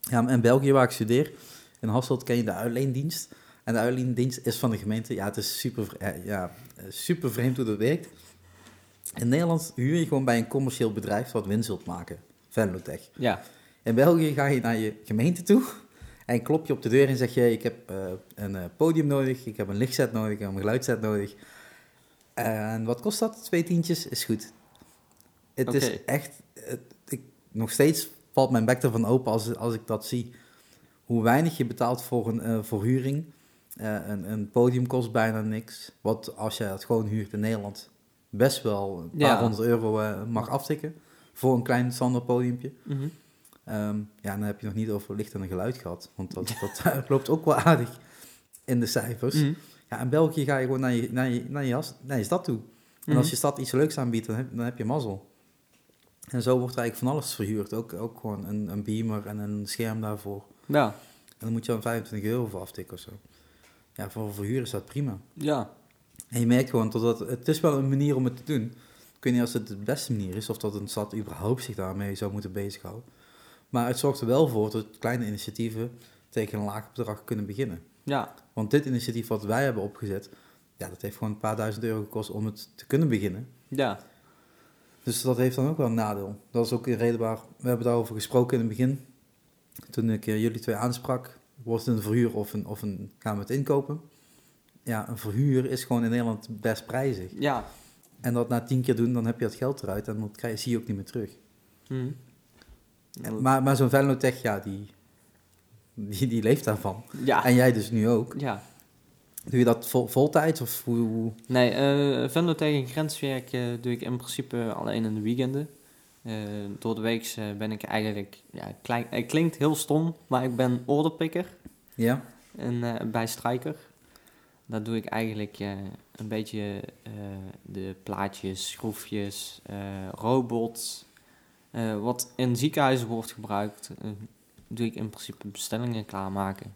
Ja, in België waar ik studeer, in Hasselt ken je de uitleendienst. En de uitleendienst is van de gemeente. Ja, het is super, ja, super vreemd hoe dat werkt. In Nederland huur je gewoon bij een commercieel bedrijf wat winst wilt maken. Venlotech. Ja, In België ga je naar je gemeente toe en klop je op de deur en zeg je: Ik heb een podium nodig, ik heb een lichtset nodig, ik heb een geluidset nodig. En wat kost dat? Twee tientjes is goed. Het is echt, het, ik, nog steeds valt mijn bek ervan open als, als ik dat zie. Hoe weinig je betaalt voor een eh, verhuring. Eh, een, een podium kost bijna niks. Wat als je het gewoon huurt in Nederland best wel een paar Ja. honderd euro eh, mag aftikken. Voor een klein standaard podiumpje. mhm. Ehm, ja, dan heb je nog niet over licht en geluid gehad. Want dat, dat <laughs> loopt ook wel aardig in de cijfers. Mhm. Ja, in België ga je gewoon naar je, naar je, naar je, jas- naar je stad toe. En Mhm. als je stad iets leuks aanbiedt, dan heb, dan heb je mazzel. En zo wordt er eigenlijk van alles verhuurd. Ook, ook gewoon een, een beamer en een scherm daarvoor. Ja, En dan moet je dan 25 euro voor aftikken of zo. Ja, voor verhuur is dat prima. ja. En je merkt gewoon dat het, het is wel een manier om het te doen. Ik weet niet als het de beste manier is, of dat een stad überhaupt zich daarmee zou moeten bezighouden. Maar het zorgt er wel voor dat kleine initiatieven tegen een laag bedrag kunnen beginnen. Ja, Want dit initiatief wat wij hebben opgezet, ja, dat heeft gewoon een paar duizend euro gekost om het te kunnen beginnen. ja, Dus dat heeft dan ook wel een nadeel. Dat is ook een reden waar, we hebben daarover gesproken in het begin. Toen ik eh, jullie twee aansprak, wordt het een verhuur of, een, of een, gaan we het inkopen? Ja, een verhuur is gewoon in Nederland best prijzig. ja. En dat na tien keer doen, dan heb je dat geld eruit en dat krijg zie je ook niet meer terug. Mhm. En- maar maar zo'n Venlotech, ja, die, die, die leeft daarvan. Ja, En jij dus nu ook. ja. Doe je dat vol, voltijds of hoe... Nee, eh Venlo tegen grenswerk eh, doe ik in principe alleen in de weekenden. Eh, door de week ben ik eigenlijk, ja, klein, het klinkt heel stom, maar ik ben orderpicker Ja? en, bij Strijker. Daar doe ik eigenlijk een beetje de plaatjes, schroefjes, robots, wat in ziekenhuizen wordt gebruikt, doe ik in principe bestellingen klaarmaken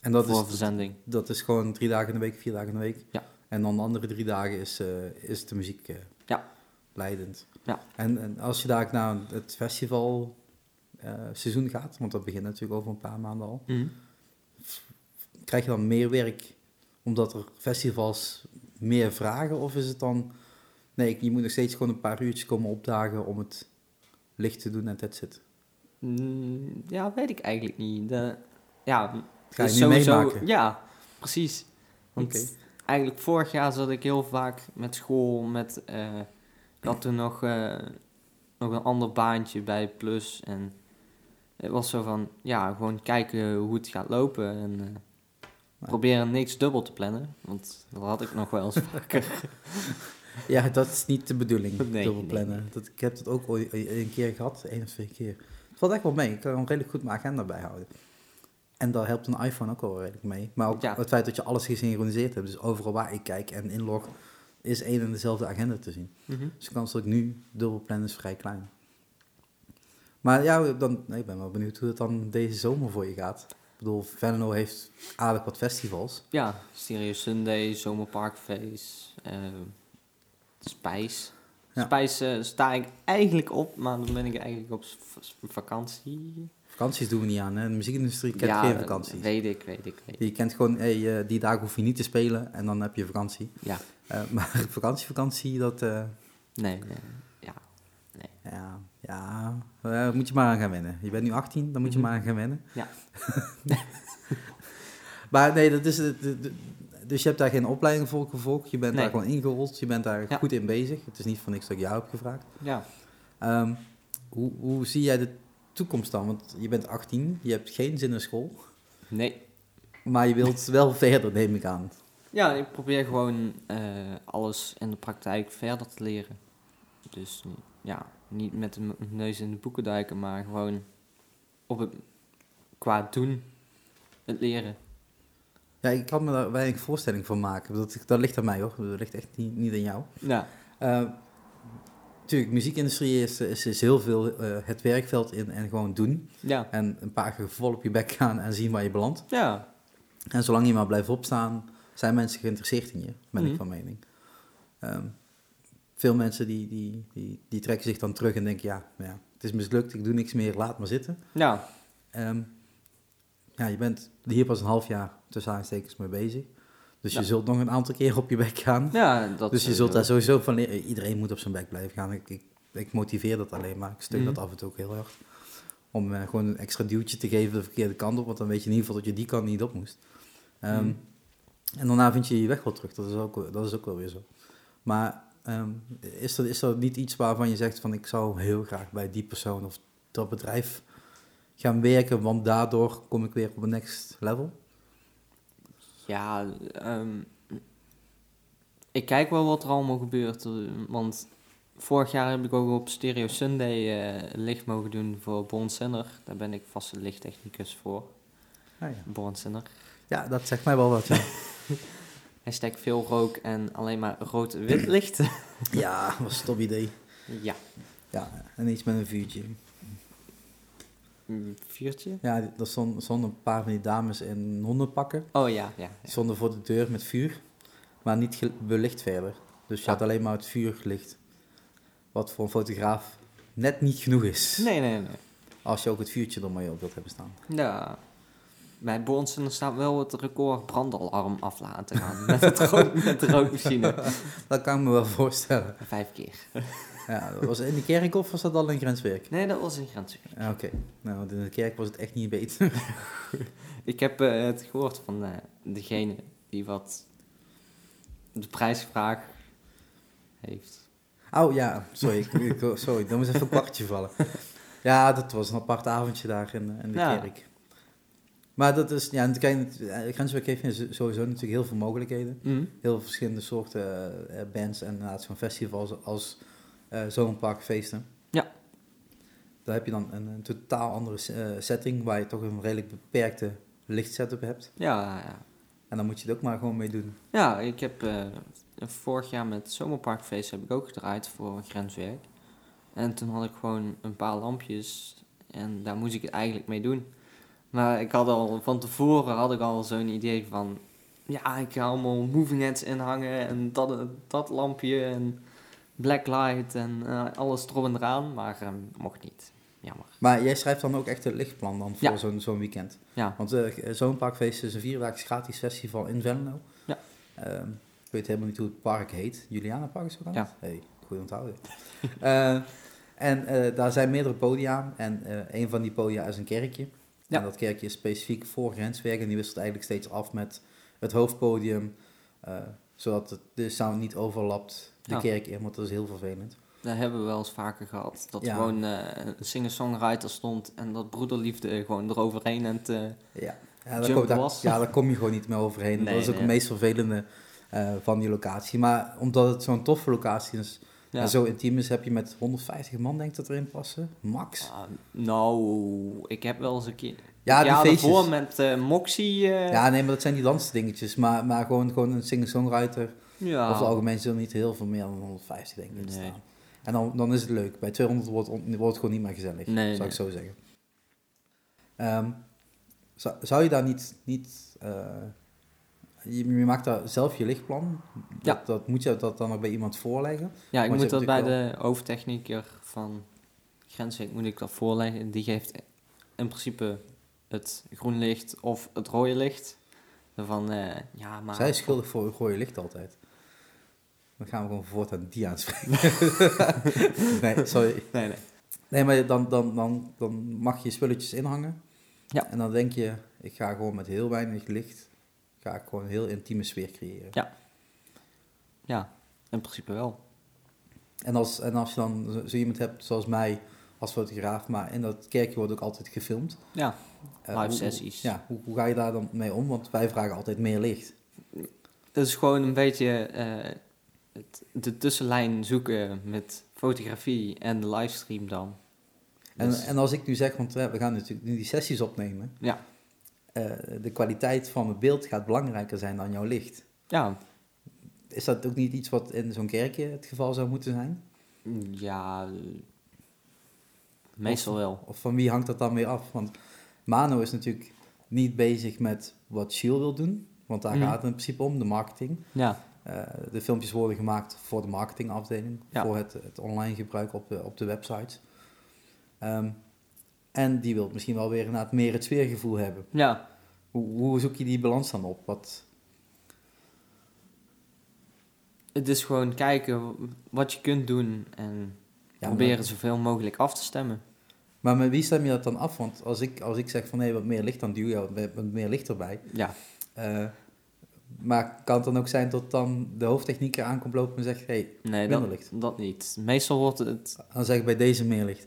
En dat voor is, verzending. dat is gewoon drie dagen in de week, vier dagen in de week. Ja. En dan de andere drie dagen is, eh, is de muziek eh, Ja. leidend. Ja. En, en als je daar naar het festival eh, seizoen gaat, want dat begint natuurlijk over een paar maanden al, Mhm. krijg je dan meer werk omdat er festivals meer vragen? Of is het dan, nee, je moet nog steeds gewoon een paar uurtjes komen opdagen om het licht te doen en that's it. Mm, ja, weet ik eigenlijk niet. De, ja, Ga je dus sowieso- meemaken? Ja, precies. Want eigenlijk vorig jaar zat ik heel vaak met school, met... ik had toen nog, eh, nog een ander baantje bij Plus en het was zo van, ja, gewoon kijken hoe het gaat lopen en eh, proberen niks dubbel te plannen, want dat had ik nog wel eens vaker. <laughs> Ja, dat is niet de bedoeling, Nee, dubbel nee, plannen. Dat, ik heb het ook ooit een keer gehad, één of twee keer. Valt echt wel mee, ik kan gewoon redelijk goed mijn agenda bijhouden. En daar helpt een iPhone ook wel redelijk mee. Maar ook Ja. het feit dat je alles gesynchroniseerd hebt, dus overal waar ik kijk en inlog, is één en dezelfde agenda te zien. Mhm. Dus de kans dat ik nu dubbel plan is vrij klein. Maar ja, dan, nee, ik ben wel benieuwd hoe het dan deze zomer voor je gaat. Ik bedoel, Venlo heeft aardig wat festivals. Ja, Stereo Sunday, Zomerparkfeest, eh Spijs. Ja. Spijs eh, sta ik eigenlijk op, maar dan ben ik eigenlijk op vakantie. Vakanties doen we niet aan, hè. De muziekindustrie kent geen vakanties. weet ik, weet ik, weet ik. Je kent gewoon, hey, eh, die dagen hoef je niet te spelen en dan heb je vakantie. Ja, Eh, <laughs> maar vakantie, vakantie, dat, nee, nee, ja. ja, ja, eh, moet je maar aan gaan wennen. Je bent nu 18, dan moet je Mhm. maar aan gaan wennen. Ja. <laughs> maar nee, dat is, het- het- dus je hebt daar geen opleiding voor gevolgd. Je bent Nee. daar gewoon ingerold, je bent daar Ja. goed in bezig. Het is niet van niks dat ik jou heb gevraagd. Ja, Ehm, hoe, hoe zie jij de toekomst dan? Want je bent 18, je hebt geen zin in school, nee. maar je wilt wel <laughs> verder, neem ik aan. Ja, ik probeer gewoon eh, alles in de praktijk verder te leren. Dus ja, niet met de neus in de boeken duiken, maar gewoon op het, qua doen, het leren. Ja, ik kan me daar weinig voorstelling van maken. Dat, dat ligt aan mij hoor, dat ligt echt niet, niet aan jou. Ja, Uh, tuurlijk, muziekindustrie is, is, is heel veel eh, het werkveld in en gewoon doen. ja, En een paar keer vol op je bek gaan en zien waar je belandt. ja, En zolang je maar blijft opstaan, zijn mensen geïnteresseerd in je, ben ik Mhm. van mening. Ehm, veel mensen die, die, die, die trekken zich dan terug en denken, ja, ja, het is mislukt, ik doe niks meer, laat maar zitten. ja, Ehm, ja, je bent hier pas een half jaar tussen aanstekens mee bezig. Dus Ja. je zult nog een aantal keer op je bek gaan. ja. Dat dus je zult daar sowieso van leren. Iedereen moet op zijn bek blijven gaan. Ik, ik, ik motiveer dat alleen maar. Ik steun Mhm. dat af en toe ook heel erg. Om eh, gewoon een extra duwtje te geven de verkeerde kant op. Want dan weet je in ieder geval dat je die kant niet op moest. Mhm. En daarna vind je je weg wel terug. Dat is ook, dat is ook wel weer zo. Maar ehm, is, er, is er niet iets waarvan je zegt van... ik zou heel graag bij die persoon of dat bedrijf gaan werken... want daardoor kom ik weer op een next level? Ja, ehm, ik kijk wel wat er allemaal gebeurt. eh, Want vorig jaar heb ik ook op Stereo Sunday eh, licht mogen doen voor Born. Daar ben ik vaste lichttechnicus voor. Ah, ja. Born ja, dat zegt mij wel wat, ja. <laughs> Hashtag veel rook en alleen maar rood-wit licht. <laughs> ja, was een top idee. ja. Ja, en iets met een vuurtje. Vuurtje? Ja, er stonden, stonden een paar van die dames in hondenpakken. Oh ja, ja. Ja. stonden voor de deur met vuur, maar niet belicht verder. Dus je Ja. had alleen maar het vuurlicht. Wat voor een fotograaf net niet genoeg is. Nee, nee, nee. Als je ook het vuurtje er maar op wilt hebben staan. Ja. Bij Center staat wel het record brandalarm af laten gaan. Met, het rook, met de rookmachine. <laughs> Dat kan ik me wel voorstellen. Vijf keer. Ja, was in de kerk of was dat al in Grenswerk? Nee, dat was in Grenswijk. Ja, Oké, nou in de kerk was het echt niet beter. <laughs> Ik heb eh, het gehoord van eh, degene die wat de prijsvraag heeft. Oh ja, sorry, ik, ik- sorry, dan moest even een kwartje vallen. Ja, dat was een apart avondje daar in, in de Ja. kerk. Maar dat is, ja, eh, Grenswerk heeft sowieso natuurlijk heel veel mogelijkheden. Mhm. heel veel verschillende soorten eh, bands en inderdaad zo'n festivals als eh zomerparkfeesten. Ja. Daar heb je dan een, een totaal andere eh, setting waar je toch een redelijk beperkte lichtsetup hebt. Ja, ja. En dan moet je het ook maar gewoon mee doen. ja, ik heb eh, vorig jaar met Zomerparkfeest heb ik ook gedraaid voor Grenswerk. En toen had ik gewoon een paar lampjes en daar moest ik het eigenlijk mee doen. Maar ik had al van tevoren had ik al zo'n idee van, ja, ik ga allemaal moving heads inhangen en dat, dat lampje en blacklight en eh, alles erop en eraan, maar ehm, mocht niet. Jammer. Maar jij schrijft dan ook echt het lichtplan dan voor Ja. zo'n zo'n weekend? Ja, Want eh zo'n parkfeest is een vierdaagse gratis festival in Venlo. Ja. Ehm, ik weet helemaal niet hoe het park heet. Juliana Park is ook Ja. Hey, goed onthouden. <laughs> Eh, en eh, daar zijn meerdere podia. En eh, een van die podia is een kerkje. Ja. En dat kerkje is specifiek voor grenswerk. En die wisselt eigenlijk steeds af met het hoofdpodium. eh, zodat het, de sound niet overlapt de Ja. kerk in. Want dat is heel vervelend. dat hebben we wel eens vaker gehad. Dat Ja. gewoon eh, een singer-songwriter stond en dat broederliefde gewoon eroverheen en te... Ja, ja, daar, kom, daar, ja, daar kom je gewoon niet meer overheen. Nee, dat is ook nee. het meest vervelende eh, van die locatie. Maar omdat het zo'n toffe locatie is Ja. en zo intiem is, heb je met 150 man, denk ik, dat erin passen. Max. Ah, nou, ik heb wel eens een keer... Ja, ja, die feestjes. daarvoor met eh, Moxie... Ja, nee, maar dat zijn die dansdingetjes. Maar, maar gewoon, gewoon een singer-songwriter. Ja. Over het algemeen zullen niet heel veel meer dan 150, denk ik, Nee. staan. En dan, dan is het leuk. Bij 200 wordt, wordt het gewoon niet meer gezellig. Nee, zou nee. ik zo zeggen. Ehm, zou, zou je daar niet... niet eh, je, je maakt daar zelf je lichtplan. Dat, Ja. dat moet je dat dan nog bij iemand voorleggen. Ja, ik moet dat bij de hoofdtechnieker van Grenswijk moet ik dat voorleggen. Die geeft in principe het groen licht of het rode licht. Van, eh, ja, maar... Zij is schuldig voor een rode licht altijd. Dan gaan we gewoon voortaan die aanspreken. <laughs> nee, sorry. Nee, nee. Nee, maar dan, dan, dan, dan mag je spulletjes inhangen. Ja. En dan denk je, ik ga gewoon met heel weinig licht, ga ik gewoon een heel intieme sfeer creëren. Ja, in principe wel. En, als, en als je dan zo, iemand hebt zoals mij als fotograaf, maar in dat kerkje wordt ook altijd gefilmd. Ja, Eh, live hoe- sessies. Ja, hoe, hoe ga je daar dan mee om? Want wij vragen altijd meer licht. Het is gewoon een beetje eh, het, de tussenlijn zoeken met fotografie en de livestream dan. En, Dus- en als ik nu zeg, want we gaan natuurlijk nu die sessies opnemen. Ja. eh, de kwaliteit van het beeld gaat belangrijker zijn dan jouw licht. Ja, Is dat ook niet iets wat in zo'n kerkje het geval zou moeten zijn? ja, meestal wel. Of van wie hangt dat dan weer af? Want Mano is natuurlijk niet bezig met wat Shield wil doen. Want daar Mhm. gaat het in principe om, de marketing. Ja, Eh, de filmpjes worden gemaakt voor de marketingafdeling. Ja. Voor het, het online gebruik op de, op de websites. Ehm, en die wil misschien wel weer inderdaad meer het sfeergevoel hebben. ja. Hoe, hoe zoek je die balans dan op? Wat, Het is gewoon kijken wat je kunt doen en ja, proberen maar, zoveel mogelijk af te stemmen. maar met wie stem je dat dan af? Want als ik, als ik zeg van nee, wat meer licht, dan duw je wat wat meer licht erbij. Ja, Eh, maar kan het dan ook zijn dat dan de hoofdtechnieker aankomt lopen en zegt... Hey, nee, Minder dat, licht. dat niet. Meestal wordt het... dan zeg ik bij deze meer licht.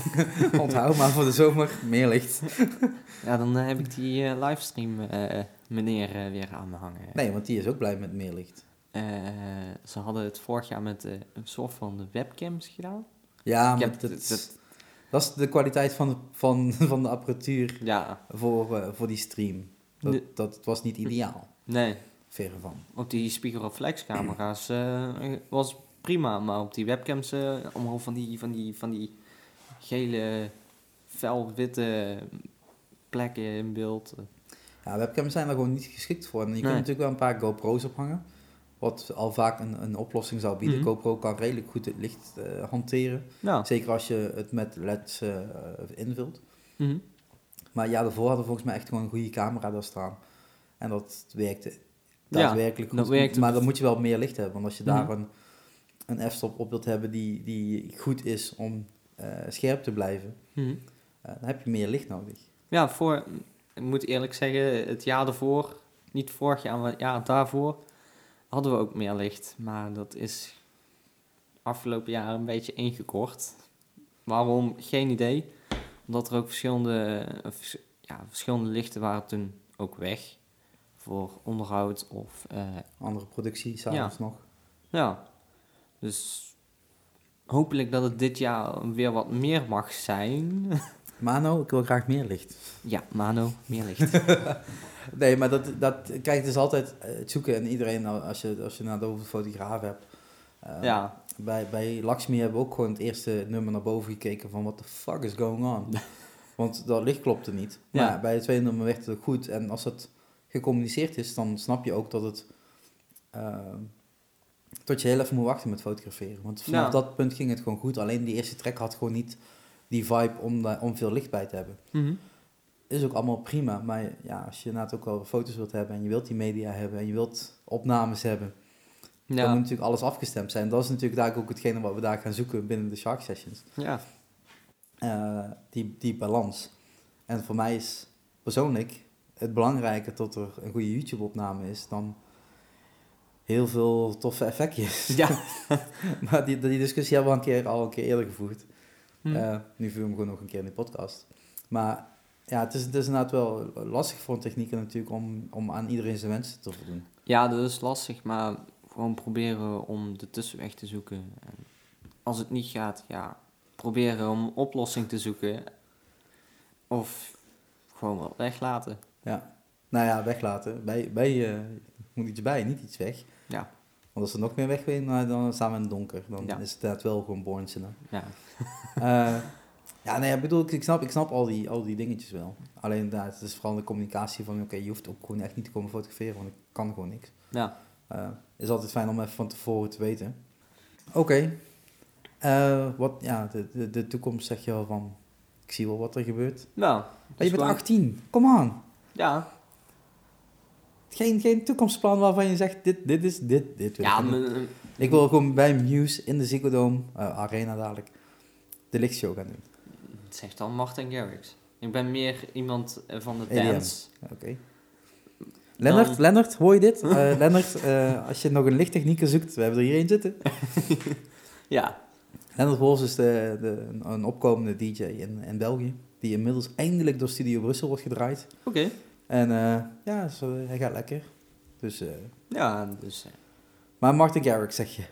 <laughs> Onthoud maar voor de zomer meer licht. <laughs> Ja, dan eh, heb ik die eh, livestream eh, meneer weer aan me hangen. Nee, want die is ook blij met meer licht. Ze hadden het vorig jaar met een soort van de webcams gedaan. Ja, Ik maar dat, het- dat is de kwaliteit van de, van, <laughs> van de apparatuur Ja, voor, voor die stream. Dat, dat was niet ideaal, nee. verre van. Op die spiegelreflexcamera's eh was prima, maar op die webcams eh allemaal van die, van die, van die gele, felwitte plekken in beeld. Ja, webcams zijn er gewoon niet geschikt voor. En je kunt natuurlijk wel een paar GoPro's ophangen. Wat al vaak een, een oplossing zou bieden. Mhm. GoPro kan redelijk goed het licht eh, hanteren. Ja. Zeker als je het met LED's eh, invult. Mhm. Maar ja, daarvoor hadden we volgens mij echt gewoon een goede camera daar staan. En dat werkte Ja, daadwerkelijk goed. dat. Maar dan moet je wel meer licht hebben. Want als je daar Mhm. een, een f-stop op wilt hebben die, die goed is om eh, scherp te blijven, Mhm. eh, dan heb je meer licht nodig. Ja, voor, ik moet eerlijk zeggen, het jaar daarvoor, niet vorig jaar, maar het jaar daarvoor, hadden we ook meer licht. Maar dat is afgelopen jaar een beetje ingekort. Waarom? Geen idee. Omdat er ook verschillende, eh, ja, verschillende lichten waren toen ook weg. Voor onderhoud of, eh, Andere productie, s'avonds nog. ja. Dus hopelijk dat het dit jaar weer wat meer mag zijn. <laughs> Mano, ik wil graag meer licht. ja, Mano, meer licht. <laughs> Nee, maar dat, dat, kijk, het is altijd eh, het zoeken en iedereen, als je, als je naar de over fotograaf hebt, Eh, ja, bij, bij Lakshmi hebben we ook gewoon het eerste nummer naar boven gekeken van what the fuck is going on. <laughs> Want dat licht klopte niet. Maar Ja. bij het tweede nummer werd het ook goed. En als het gecommuniceerd is, dan snap je ook dat het... tot je heel even moet wachten met fotograferen. Want vanaf Ja. dat punt ging het gewoon goed. Alleen die eerste track had gewoon niet die vibe om, daar- om veel licht bij te hebben. Mhm. Is ook allemaal prima. Maar ja, als je inderdaad ook wel foto's wilt hebben... en je wilt die media hebben en je wilt opnames hebben... dan moet natuurlijk alles afgestemd zijn. Dat is natuurlijk daar ook hetgene wat we daar gaan zoeken binnen de Shark Sessions. ja, Eh, die, die balans. En voor mij is persoonlijk het belangrijker dat er een goede YouTube-opname is dan heel veel toffe effectjes. ja. <laughs> maar die, die discussie hebben we al een keer, al een keer eerder gevoerd. Hm. Eh, nu voeren we gewoon nog een keer in de podcast. Maar ja, het is, het is inderdaad wel lastig voor een technieker natuurlijk om, om aan iedereen zijn wensen te voldoen. Ja, dat is lastig, maar gewoon proberen om de tussenweg te zoeken. En als het niet gaat, ja, proberen om een oplossing te zoeken. Of gewoon wat weglaten. Ja. Nou ja, weglaten. Bij, bij, eh, moet iets bij, niet iets weg. Ja. Want als er nog meer weg wil, nou, dan staan we in het donker. Dan Ja. is het inderdaad wel gewoon Bornse. Ja, <laughs> Eh ja, nee, ik bedoel, ik, snap, ik snap al, die, al die dingetjes wel. Alleen inderdaad, het is vooral de communicatie van, oké, je hoeft ook gewoon echt niet te komen fotograferen, want ik kan gewoon niks. ja. Eh is altijd fijn om even van tevoren te weten. Oké. Wat, ja, de, de, de toekomst zeg je wel van, ik zie wel wat er gebeurt. Nou, je bent gewoon- 18, kom aan. Ja, Geen, geen toekomstplan waarvan je zegt, dit, dit is dit, dit ja ik wil gewoon bij Muse in de Ziggo Dome, eh, Arena dadelijk, de lichtshow gaan doen. het zegt dan Martin Garrix. Ik ben meer iemand eh, van de dance. Oké. Lennart, Dan- Lennart, hoor je dit? <laughs> Eh Lennart, als je nog een lichttechnieker zoekt, we hebben er hier één zitten. <laughs> Ja, Lennart Wolfs is de, de, een opkomende DJ in, in België, die inmiddels eindelijk door Studio Brussel wordt gedraaid. oké. En eh, ja, zo, hij gaat lekker. Dus, eh, Ja, dus... eh, maar Martin Garrix zeg je.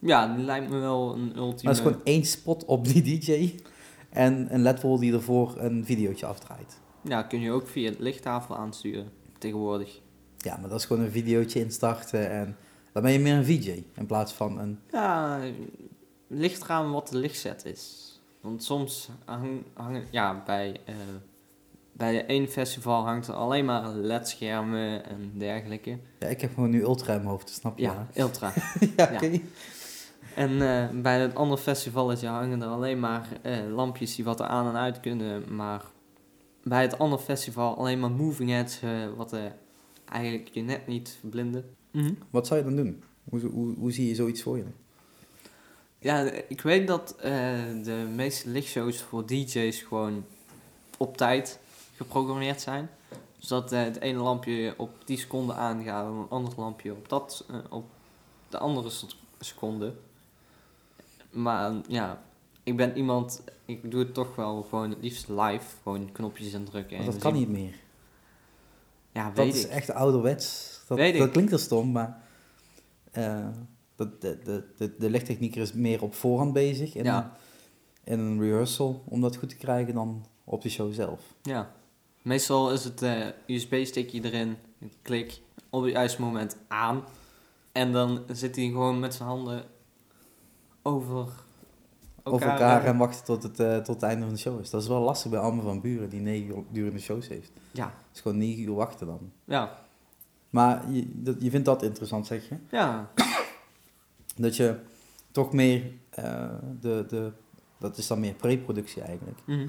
ja, die lijkt me wel een Maar ultieme... er is gewoon één spot op die DJ en een ledwall die ervoor een videootje afdraait. Ja, kun je ook via het lichttafel aansturen tegenwoordig. Ja, maar dat is gewoon een videootje instarten en dan ben je meer een VJ in plaats van een... Ja, ligt eraan wat de lichtzet is. Want soms hang- hangen, ja, bij, eh bij één festival hangt er alleen maar ledschermen en dergelijke. Ja, ik heb gewoon nu ultra in mijn hoofd, snap je? Ja, ultra. <laughs> ja ja. oké. En eh, bij het andere festivaletje hangen er alleen maar eh, lampjes die wat er aan en uit kunnen. Maar bij het andere festival alleen maar moving heads, eh, wat eh, eigenlijk je net niet verblinden. Wat zou je dan doen? Hoe, hoe, hoe zie je zoiets voor je? Ja, ik weet dat eh, de meeste lichtshows voor DJ's gewoon op tijd geprogrammeerd zijn. Dus dat eh, het ene lampje op die seconde aangaat en een ander lampje op, dat, eh, op de andere se- seconde. Maar ja, ik ben iemand, ik doe het toch wel gewoon het liefst live, gewoon knopjes. Want en dat kan zien. niet meer. Ja, Dat weet is ik. echt ouderwets. Dat, Weet dat ik. klinkt er stom, maar dat, de, de, de, de lichttechnieker is meer op voorhand bezig in, Ja. in een rehearsal om dat goed te krijgen dan op de show zelf. Ja. Meestal is het eh USB-stickje erin, klik, op het juiste moment aan. En dan zit hij gewoon met zijn handen over elkaar. Over elkaar en wachten tot het, eh, tot het einde van de show is. Dat is wel lastig bij Arme van Buren, die negen uur durende shows heeft. Ja, Het is gewoon negen uur wachten dan. ja, Maar je, dat, je vindt dat interessant, zeg je? ja, Dat je toch meer, eh, de, de, dat is dan meer pre-productie eigenlijk, mhm.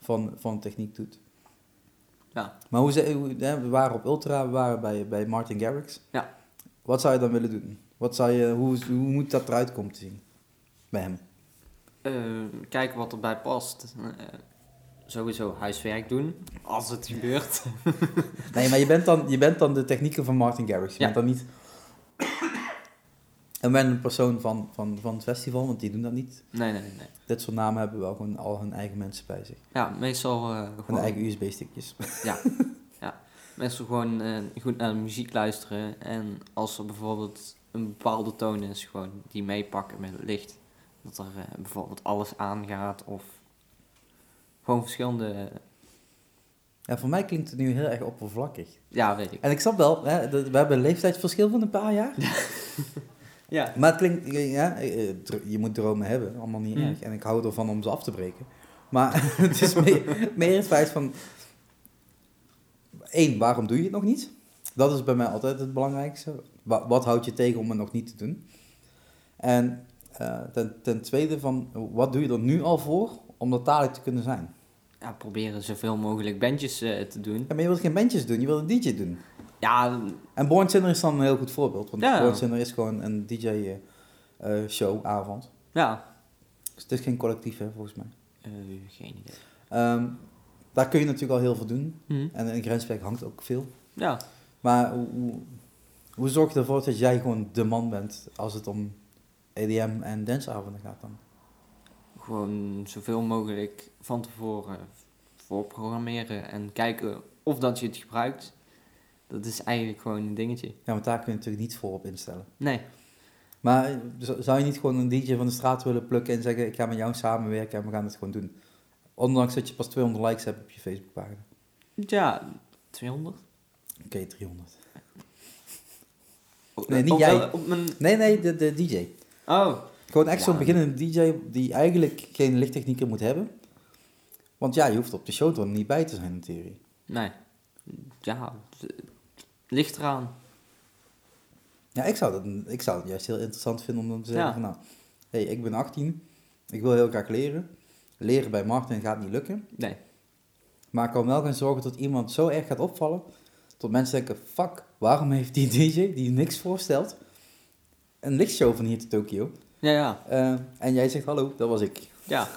van, van techniek doet. ja. Maar hoe, ze, hoe we waren op Ultra, we waren bij, bij Martin Garrix. Ja. Wat zou je dan willen doen? Wat zou je, hoe, hoe moet dat eruit komen te zien? Bij hem. Eh, kijken wat erbij past. Eh, sowieso huiswerk doen, als het gebeurt. Nee, maar je bent dan, je bent dan de technieker van Martin Garrix. Je Ja. bent dan niet een random persoon van, van, van het festival, want die doen dat niet. Nee, nee, nee. Dit soort namen hebben wel gewoon al hun eigen mensen bij zich. Ja, meestal eh, Hun gewoon, eigen USB-stickjes. ja, <laughs> ja. Meestal gewoon eh, goed naar de muziek luisteren. En als er bijvoorbeeld een bepaalde toon is, gewoon die meepakken met het licht. Dat er eh, bijvoorbeeld alles aangaat of gewoon verschillende... Ja, voor mij klinkt het nu heel erg oppervlakkig. ja, weet ik. En ik snap wel, hè, we hebben een leeftijdsverschil van een paar jaar. Ja. <laughs> Maar het klinkt, ja, eh, dr- je moet dromen hebben, allemaal niet Mm. erg. En ik hou ervan om ze af te breken. Maar <laughs> het is meer, meer het feit van, één, waarom doe je het nog niet? Dat is bij mij altijd het belangrijkste. Wa- wat houdt je tegen om het nog niet te doen? En eh, ten, ten tweede van, wat doe je er nu al voor om dat dadelijk te kunnen zijn? ja, proberen zoveel mogelijk bandjes eh, te doen. Ja, maar je wilt geen bandjes doen, je wilt een DJ doen. Ja, En Born Sinner is dan een heel goed voorbeeld. Want Ja. Born Sinner is gewoon een DJ-show, avond. ja. Dus het is geen collectief, hè, volgens mij. Eh, geen idee. Ehm, daar kun je natuurlijk al heel veel doen. Hm. En in grenswerk hangt ook veel. Ja. Maar hoe, hoe, zorg je ervoor dat jij gewoon de man bent als het om EDM en danceavonden gaat dan? Gewoon zoveel mogelijk van tevoren voorprogrammeren en kijken of dat je het gebruikt. Dat is eigenlijk gewoon een dingetje. Ja, want daar kun je natuurlijk niet voor op instellen. Nee. Maar eh, zou je niet gewoon een DJ van de straat willen plukken en zeggen: Ik ga met jou samenwerken en we gaan het gewoon doen? Ondanks dat je pas 200 likes hebt op je Facebookpagina. Ja, 200? Oké, 300. Op- Nee, niet op, jij. wel- Op mijn... Nee, nee, de, de DJ. Oh, Gewoon echt Ja. zo'n beginnende DJ die eigenlijk geen lichttechnieker moet hebben. Want ja, je hoeft op de show er niet bij te zijn in theorie. nee. Ja, ligt eraan. Ja, ik zou, dat, ik zou het juist heel interessant vinden om dan te zeggen Ja. van nou, hey, ik ben 18, ik wil heel graag leren. Leren bij Martin gaat niet lukken. Nee. Maar ik kan wel gaan zorgen dat iemand zo erg gaat opvallen, tot mensen denken, fuck, waarom heeft die DJ, die niks voorstelt, een lichtshow van hier te Tokio? Ja, ja. Eh, en jij zegt, hallo, dat was ik. Ja.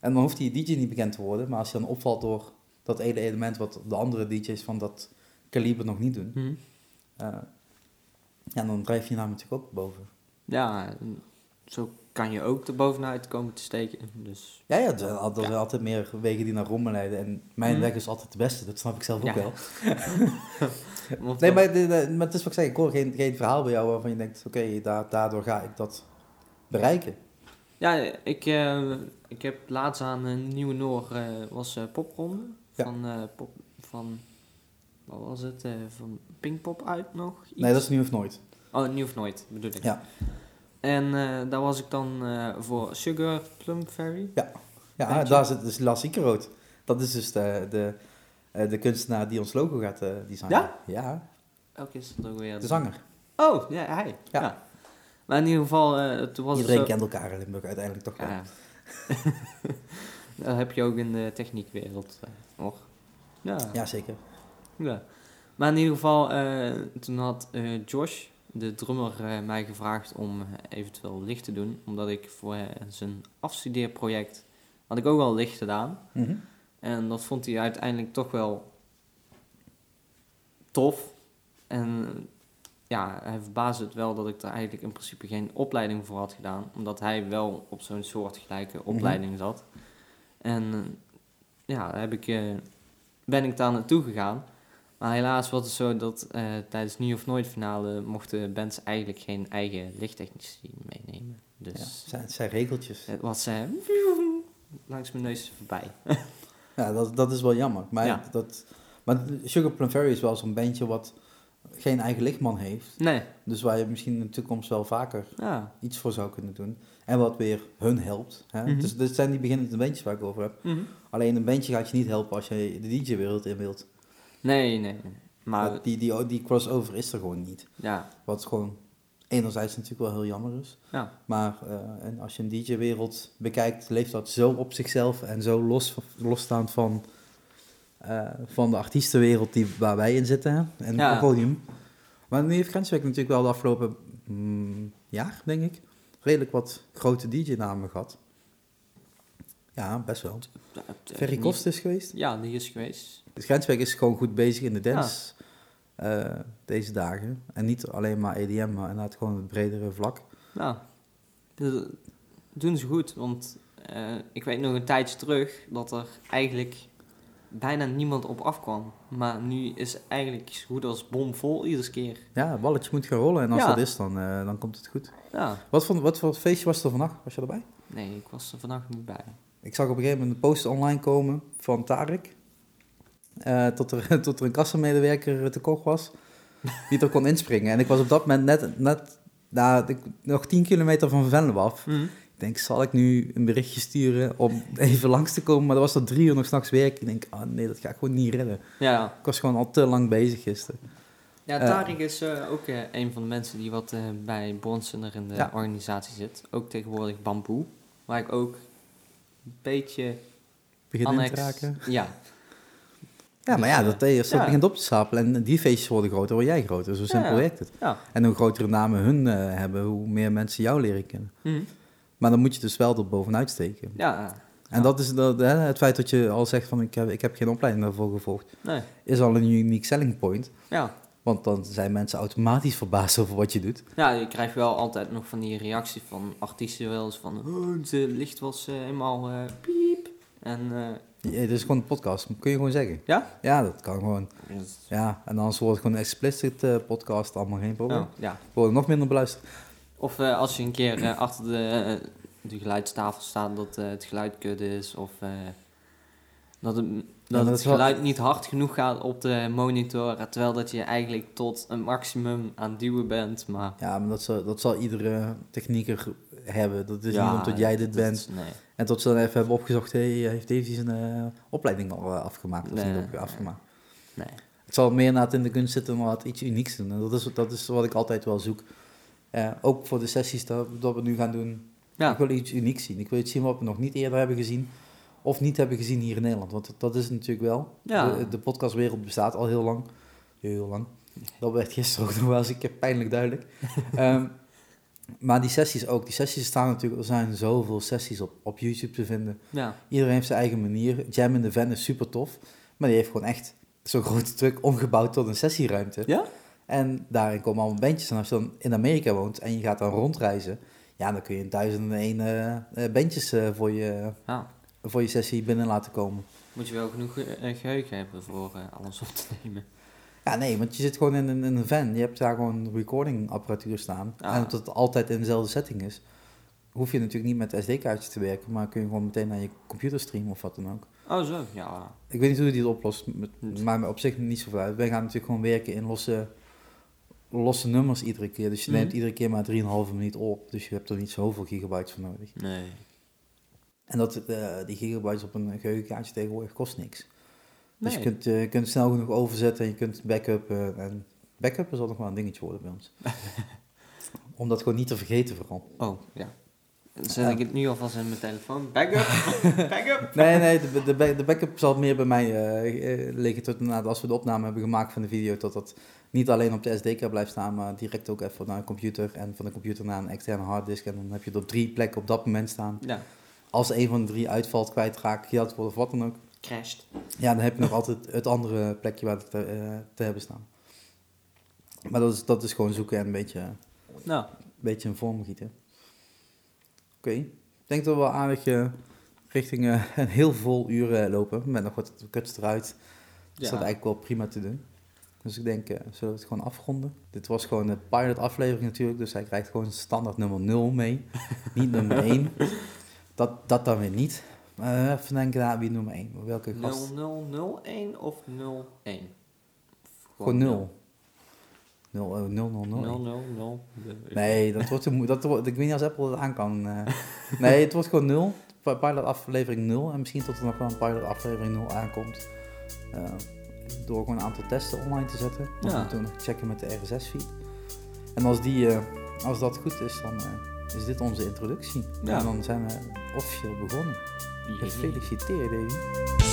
En dan hoeft die DJ niet bekend te worden, maar als je dan opvalt door dat ene element wat de andere DJ's van dat kaliber nog niet doen, Hm. eh, ja, dan drijf je naam natuurlijk ook boven. Ja, zo kan je ook er bovenuit komen te steken. Dus Ja, ja, er zijn, Ja. altijd meer wegen die naar Rome leiden. En mijn Mhm. weg is altijd de beste, dat snap ik zelf ook Ja. wel. <laughs> Nee, maar, maar het is wat ik zeg, ik hoor geen, geen verhaal bij jou waarvan je denkt, oké, da- daardoor ga ik dat bereiken. Ja, ik, eh, ik heb laatst aan een nieuwe Noor eh, was eh, popronde. Ja. Van, pop, van, wat was het? eh, van Pinkpop uit nog? Iets? Nee, dat is nu of nooit. Oh, nieuw of nooit, bedoel ik. Ja. En eh, daar was ik dan eh, voor Sugar Plum Fairy. Ja, je? daar zit dus Lars Ikerood. Dat is dus de, de, de kunstenaar die ons logo gaat designen. Ja? Ja, Elke is dat ook weer? de zanger. Oh, ja, hij. Ja. Ja. Maar in ieder geval, toen was Iedereen zo... kent elkaar in Limburg uiteindelijk toch wel. Ja. <laughs> dat heb je ook in de techniekwereld, hoor. Ja. Ja, zeker. Ja. Maar in ieder geval, eh, toen had eh, Josh, de drummer, eh, mij gevraagd om eventueel licht te doen. Omdat ik voor zijn afstudeerproject had ik ook wel licht gedaan. Mhm. En dat vond hij uiteindelijk toch wel tof. En ja, hij verbaasde het wel dat ik er eigenlijk in principe geen opleiding voor had gedaan. Omdat hij wel op zo'n soortgelijke opleiding zat. En ja, heb ik, ben ik daar naartoe gegaan. Maar helaas was het zo dat eh, tijdens Nu of Nooit finale mochten bands eigenlijk geen eigen lichttechnici meenemen. Ja, Dus het zijn, het zijn regeltjes. het was eh, langs mijn neus voorbij. <laughs> Ja, dat, dat is wel jammer. Maar, Ja. dat, maar Sugar Plum Fairy is wel zo'n bandje wat geen eigen lichtman heeft. Nee, Dus waar je misschien in de toekomst wel vaker ja. iets voor zou kunnen doen. En wat weer hun helpt. Hè? Mhm. Dus dit zijn die beginnende bandjes waar ik over heb. Mhm. Alleen een bandje gaat je niet helpen als je de DJ-wereld in wilt. Nee, nee. Maar die, die, die crossover is er gewoon niet. ja, Wat gewoon enerzijds natuurlijk wel heel jammer is. ja. Maar eh, en als je een DJ-wereld bekijkt, leeft dat zo op zichzelf en zo los, losstaand van, eh, van de artiestenwereld die, waar wij in zitten. Hè? En Ja. het podium. Maar nu heeft Grenswerk natuurlijk wel de afgelopen mm, jaar, denk ik, redelijk wat grote DJ-namen gehad. Ja, best wel. Ja, het, eh, Ferry Kost is geweest. Ja, die is geweest. Dus Grenswerk is gewoon goed bezig in de dance eh, deze dagen. En niet alleen maar EDM, maar inderdaad gewoon het bredere vlak. Nou, dat doen ze goed. Want eh, ik weet nog een tijdje terug dat er eigenlijk bijna niemand op afkwam. Maar nu is eigenlijk zo goed als bomvol iedere keer. Ja, het balletje moet gaan rollen en als Ja. dat is, dan, eh, dan komt het goed. Ja, Wat voor, wat voor feestje was er vannacht? Was je erbij? nee, ik was er vannacht niet bij. Ik zag op een gegeven moment een post online komen van Tarek. eh, tot, er, <laughs> tot er een kassamedewerker te koch was. Die er kon inspringen. En ik was op dat moment net, net nou, ik, nog 10 kilometer van Venlo af. Mhm. Ik denk, zal ik nu een berichtje sturen om <laughs> even langs te komen? Maar dat was tot drie uur nog s'nachts werk. Ik denk, ah nee, dat ga ik gewoon niet redden. Ja, Ik was gewoon al te lang bezig gisteren. ja Eh. Tarik is eh, ook een van de mensen die wat bij Bonsener in de Ja. organisatie zit. Ook tegenwoordig Bamboe. Waar ik ook een beetje Begin in annex... te raken. Ja, Ja, maar ja, dat, dat Ja. begint op te stapelen en die feestjes worden groter, word jij groter. Zo simpel werkt het. ja. En hoe grotere namen hun eh, hebben, hoe meer mensen jou leren kennen. Mhm. Maar dan moet je dus wel er bovenuit steken. Ja, En dat is dat, hè, het feit dat je al zegt van ik heb, ik heb geen opleiding daarvoor gevolgd, nee. is al een unique selling point. Ja. Want dan zijn mensen automatisch verbaasd over wat je doet. ja, je krijgt wel altijd nog van die reacties van artiesten wel eens van... Oh, het licht was eh, helemaal eh, piep. En eh, Ja, Het is gewoon een podcast, kun je gewoon zeggen. ja? Ja, dat kan gewoon. Ja, en anders wordt het gewoon een explicit podcast, allemaal geen probleem. Oh, ja. Worden nog minder beluisterd. Of als je een keer achter de, de geluidstafel staat dat het geluid kut is. Of dat, het, dat het wel- geluid niet hard genoeg gaat op de monitor. eh, Terwijl dat je eigenlijk tot een maximum aan het duwen bent. Maar Ja, maar dat zal, dat zal iedere technieker hebben. Dat is ja, niet omdat jij dit dat bent. nee. En tot ze dan even hebben opgezocht, hey, heeft Davy zijn eh, opleiding al eh, afgemaakt? Of Nee, niet nee, op- afgemaakt? nee. Het zal meer na het in de kunst zitten om wat iets unieks te doen. En dat is, dat is wat ik altijd wel zoek. Eh, ook voor de sessies dat, dat we nu gaan doen. Ja. Ik wil iets unieks zien. Ik wil iets zien wat we nog niet eerder hebben gezien. Of niet hebben gezien hier in Nederland. Want dat is natuurlijk wel. Ja. De, de podcastwereld bestaat al heel lang. Heel lang. Dat werd gisteren ook <laughs> nog wel eens een keer pijnlijk duidelijk. <laughs> Ehm, maar die sessies ook. Die sessies staan natuurlijk... Er zijn zoveel sessies op, op YouTube te vinden. Ja. Iedereen heeft zijn eigen manier. Jam in the Van is super tof. Maar die heeft gewoon echt zo'n grote truck omgebouwd tot een sessieruimte. Ja? En daarin komen allemaal bandjes. En als je dan in Amerika woont en je gaat dan rondreizen... Ja, dan kun je duizenden en één eh, eh, bandjes eh, voor, je, ja. Voor je sessie binnen laten komen. Moet je wel genoeg eh, geheugen hebben voor eh, alles op te nemen. Ja, nee, want je zit gewoon in een, in een van. Je hebt daar gewoon recording apparatuur staan. Ja. En omdat het altijd in dezelfde setting is... hoef je natuurlijk niet met SD-kaartjes te werken... maar kun je gewoon meteen naar je computer streamen of wat dan ook. Oh zo, ja. Ik weet niet hoe je die het oplost, maar op zich niet zoveel uit. Wij gaan natuurlijk gewoon werken in losse, losse nummers iedere keer. Dus je Mhm. neemt iedere keer maar 3,5 minuut op. Dus je hebt er niet zoveel gigabytes voor nodig. Nee. En dat, eh, die gigabytes op een geheugenkaartje tegenwoordig kost niks. Dus je kunt, eh, je kunt snel genoeg overzetten en je kunt backuppen. En backuppen zal nog wel een dingetje worden bij ons. <laughs> Om dat gewoon niet te vergeten vooral. Oh, ja. Dan zet ik het nu alvast in mijn telefoon. Backup. <laughs> Backup. Nee, nee, de, de, back- de backup zal meer bij mij eh, eh, liggen tot na, als we de opname hebben gemaakt van de video, tot dat niet alleen op de SD-kaart blijft staan, maar direct ook even naar een computer en van de computer naar een externe harddisk. En dan heb je het op drie plekken op dat moment staan. Ja. Als een van de drie uitvalt, kwijtraakt, gejat wordt of wat dan ook, Crashed. ja, dan heb je nog altijd het andere plekje waar het te, eh, te hebben staan. Maar dat is, dat is gewoon zoeken en een beetje, een Nou, beetje in vorm gieten. Oké, ik denk dat we wel aardig eh, richting eh, een heel vol uur eh, lopen, met nog wat kuts eruit. Dus dat is ja. eigenlijk wel prima te doen. Dus ik denk, eh, zullen we het gewoon afronden? Dit was gewoon de pilot aflevering natuurlijk, dus hij krijgt gewoon standaard nummer 0 mee. niet nummer <laughs> 1. Dat, dat dan weer niet. Eh even denken naar wie nummer 1. Welke gast? 0001 of 01? Gewoon 0. 0, eh, 0, 0, 0. 000. Nee, dat wordt dat wordt, ik weet niet als Apple het aan kan. eh. nee, het wordt gewoon 0. Pi- Pilot aflevering 0. En misschien tot er nog wel een pilot aflevering 0 aankomt. Eh, door gewoon een aantal testen online te zetten. Dan Ja. moeten we nog checken met de RSS-feed. En als, die, eh, als dat goed is, dan is dit onze introductie. Ja. En dan zijn we officieel begonnen. Gefeliciteerd, Davy.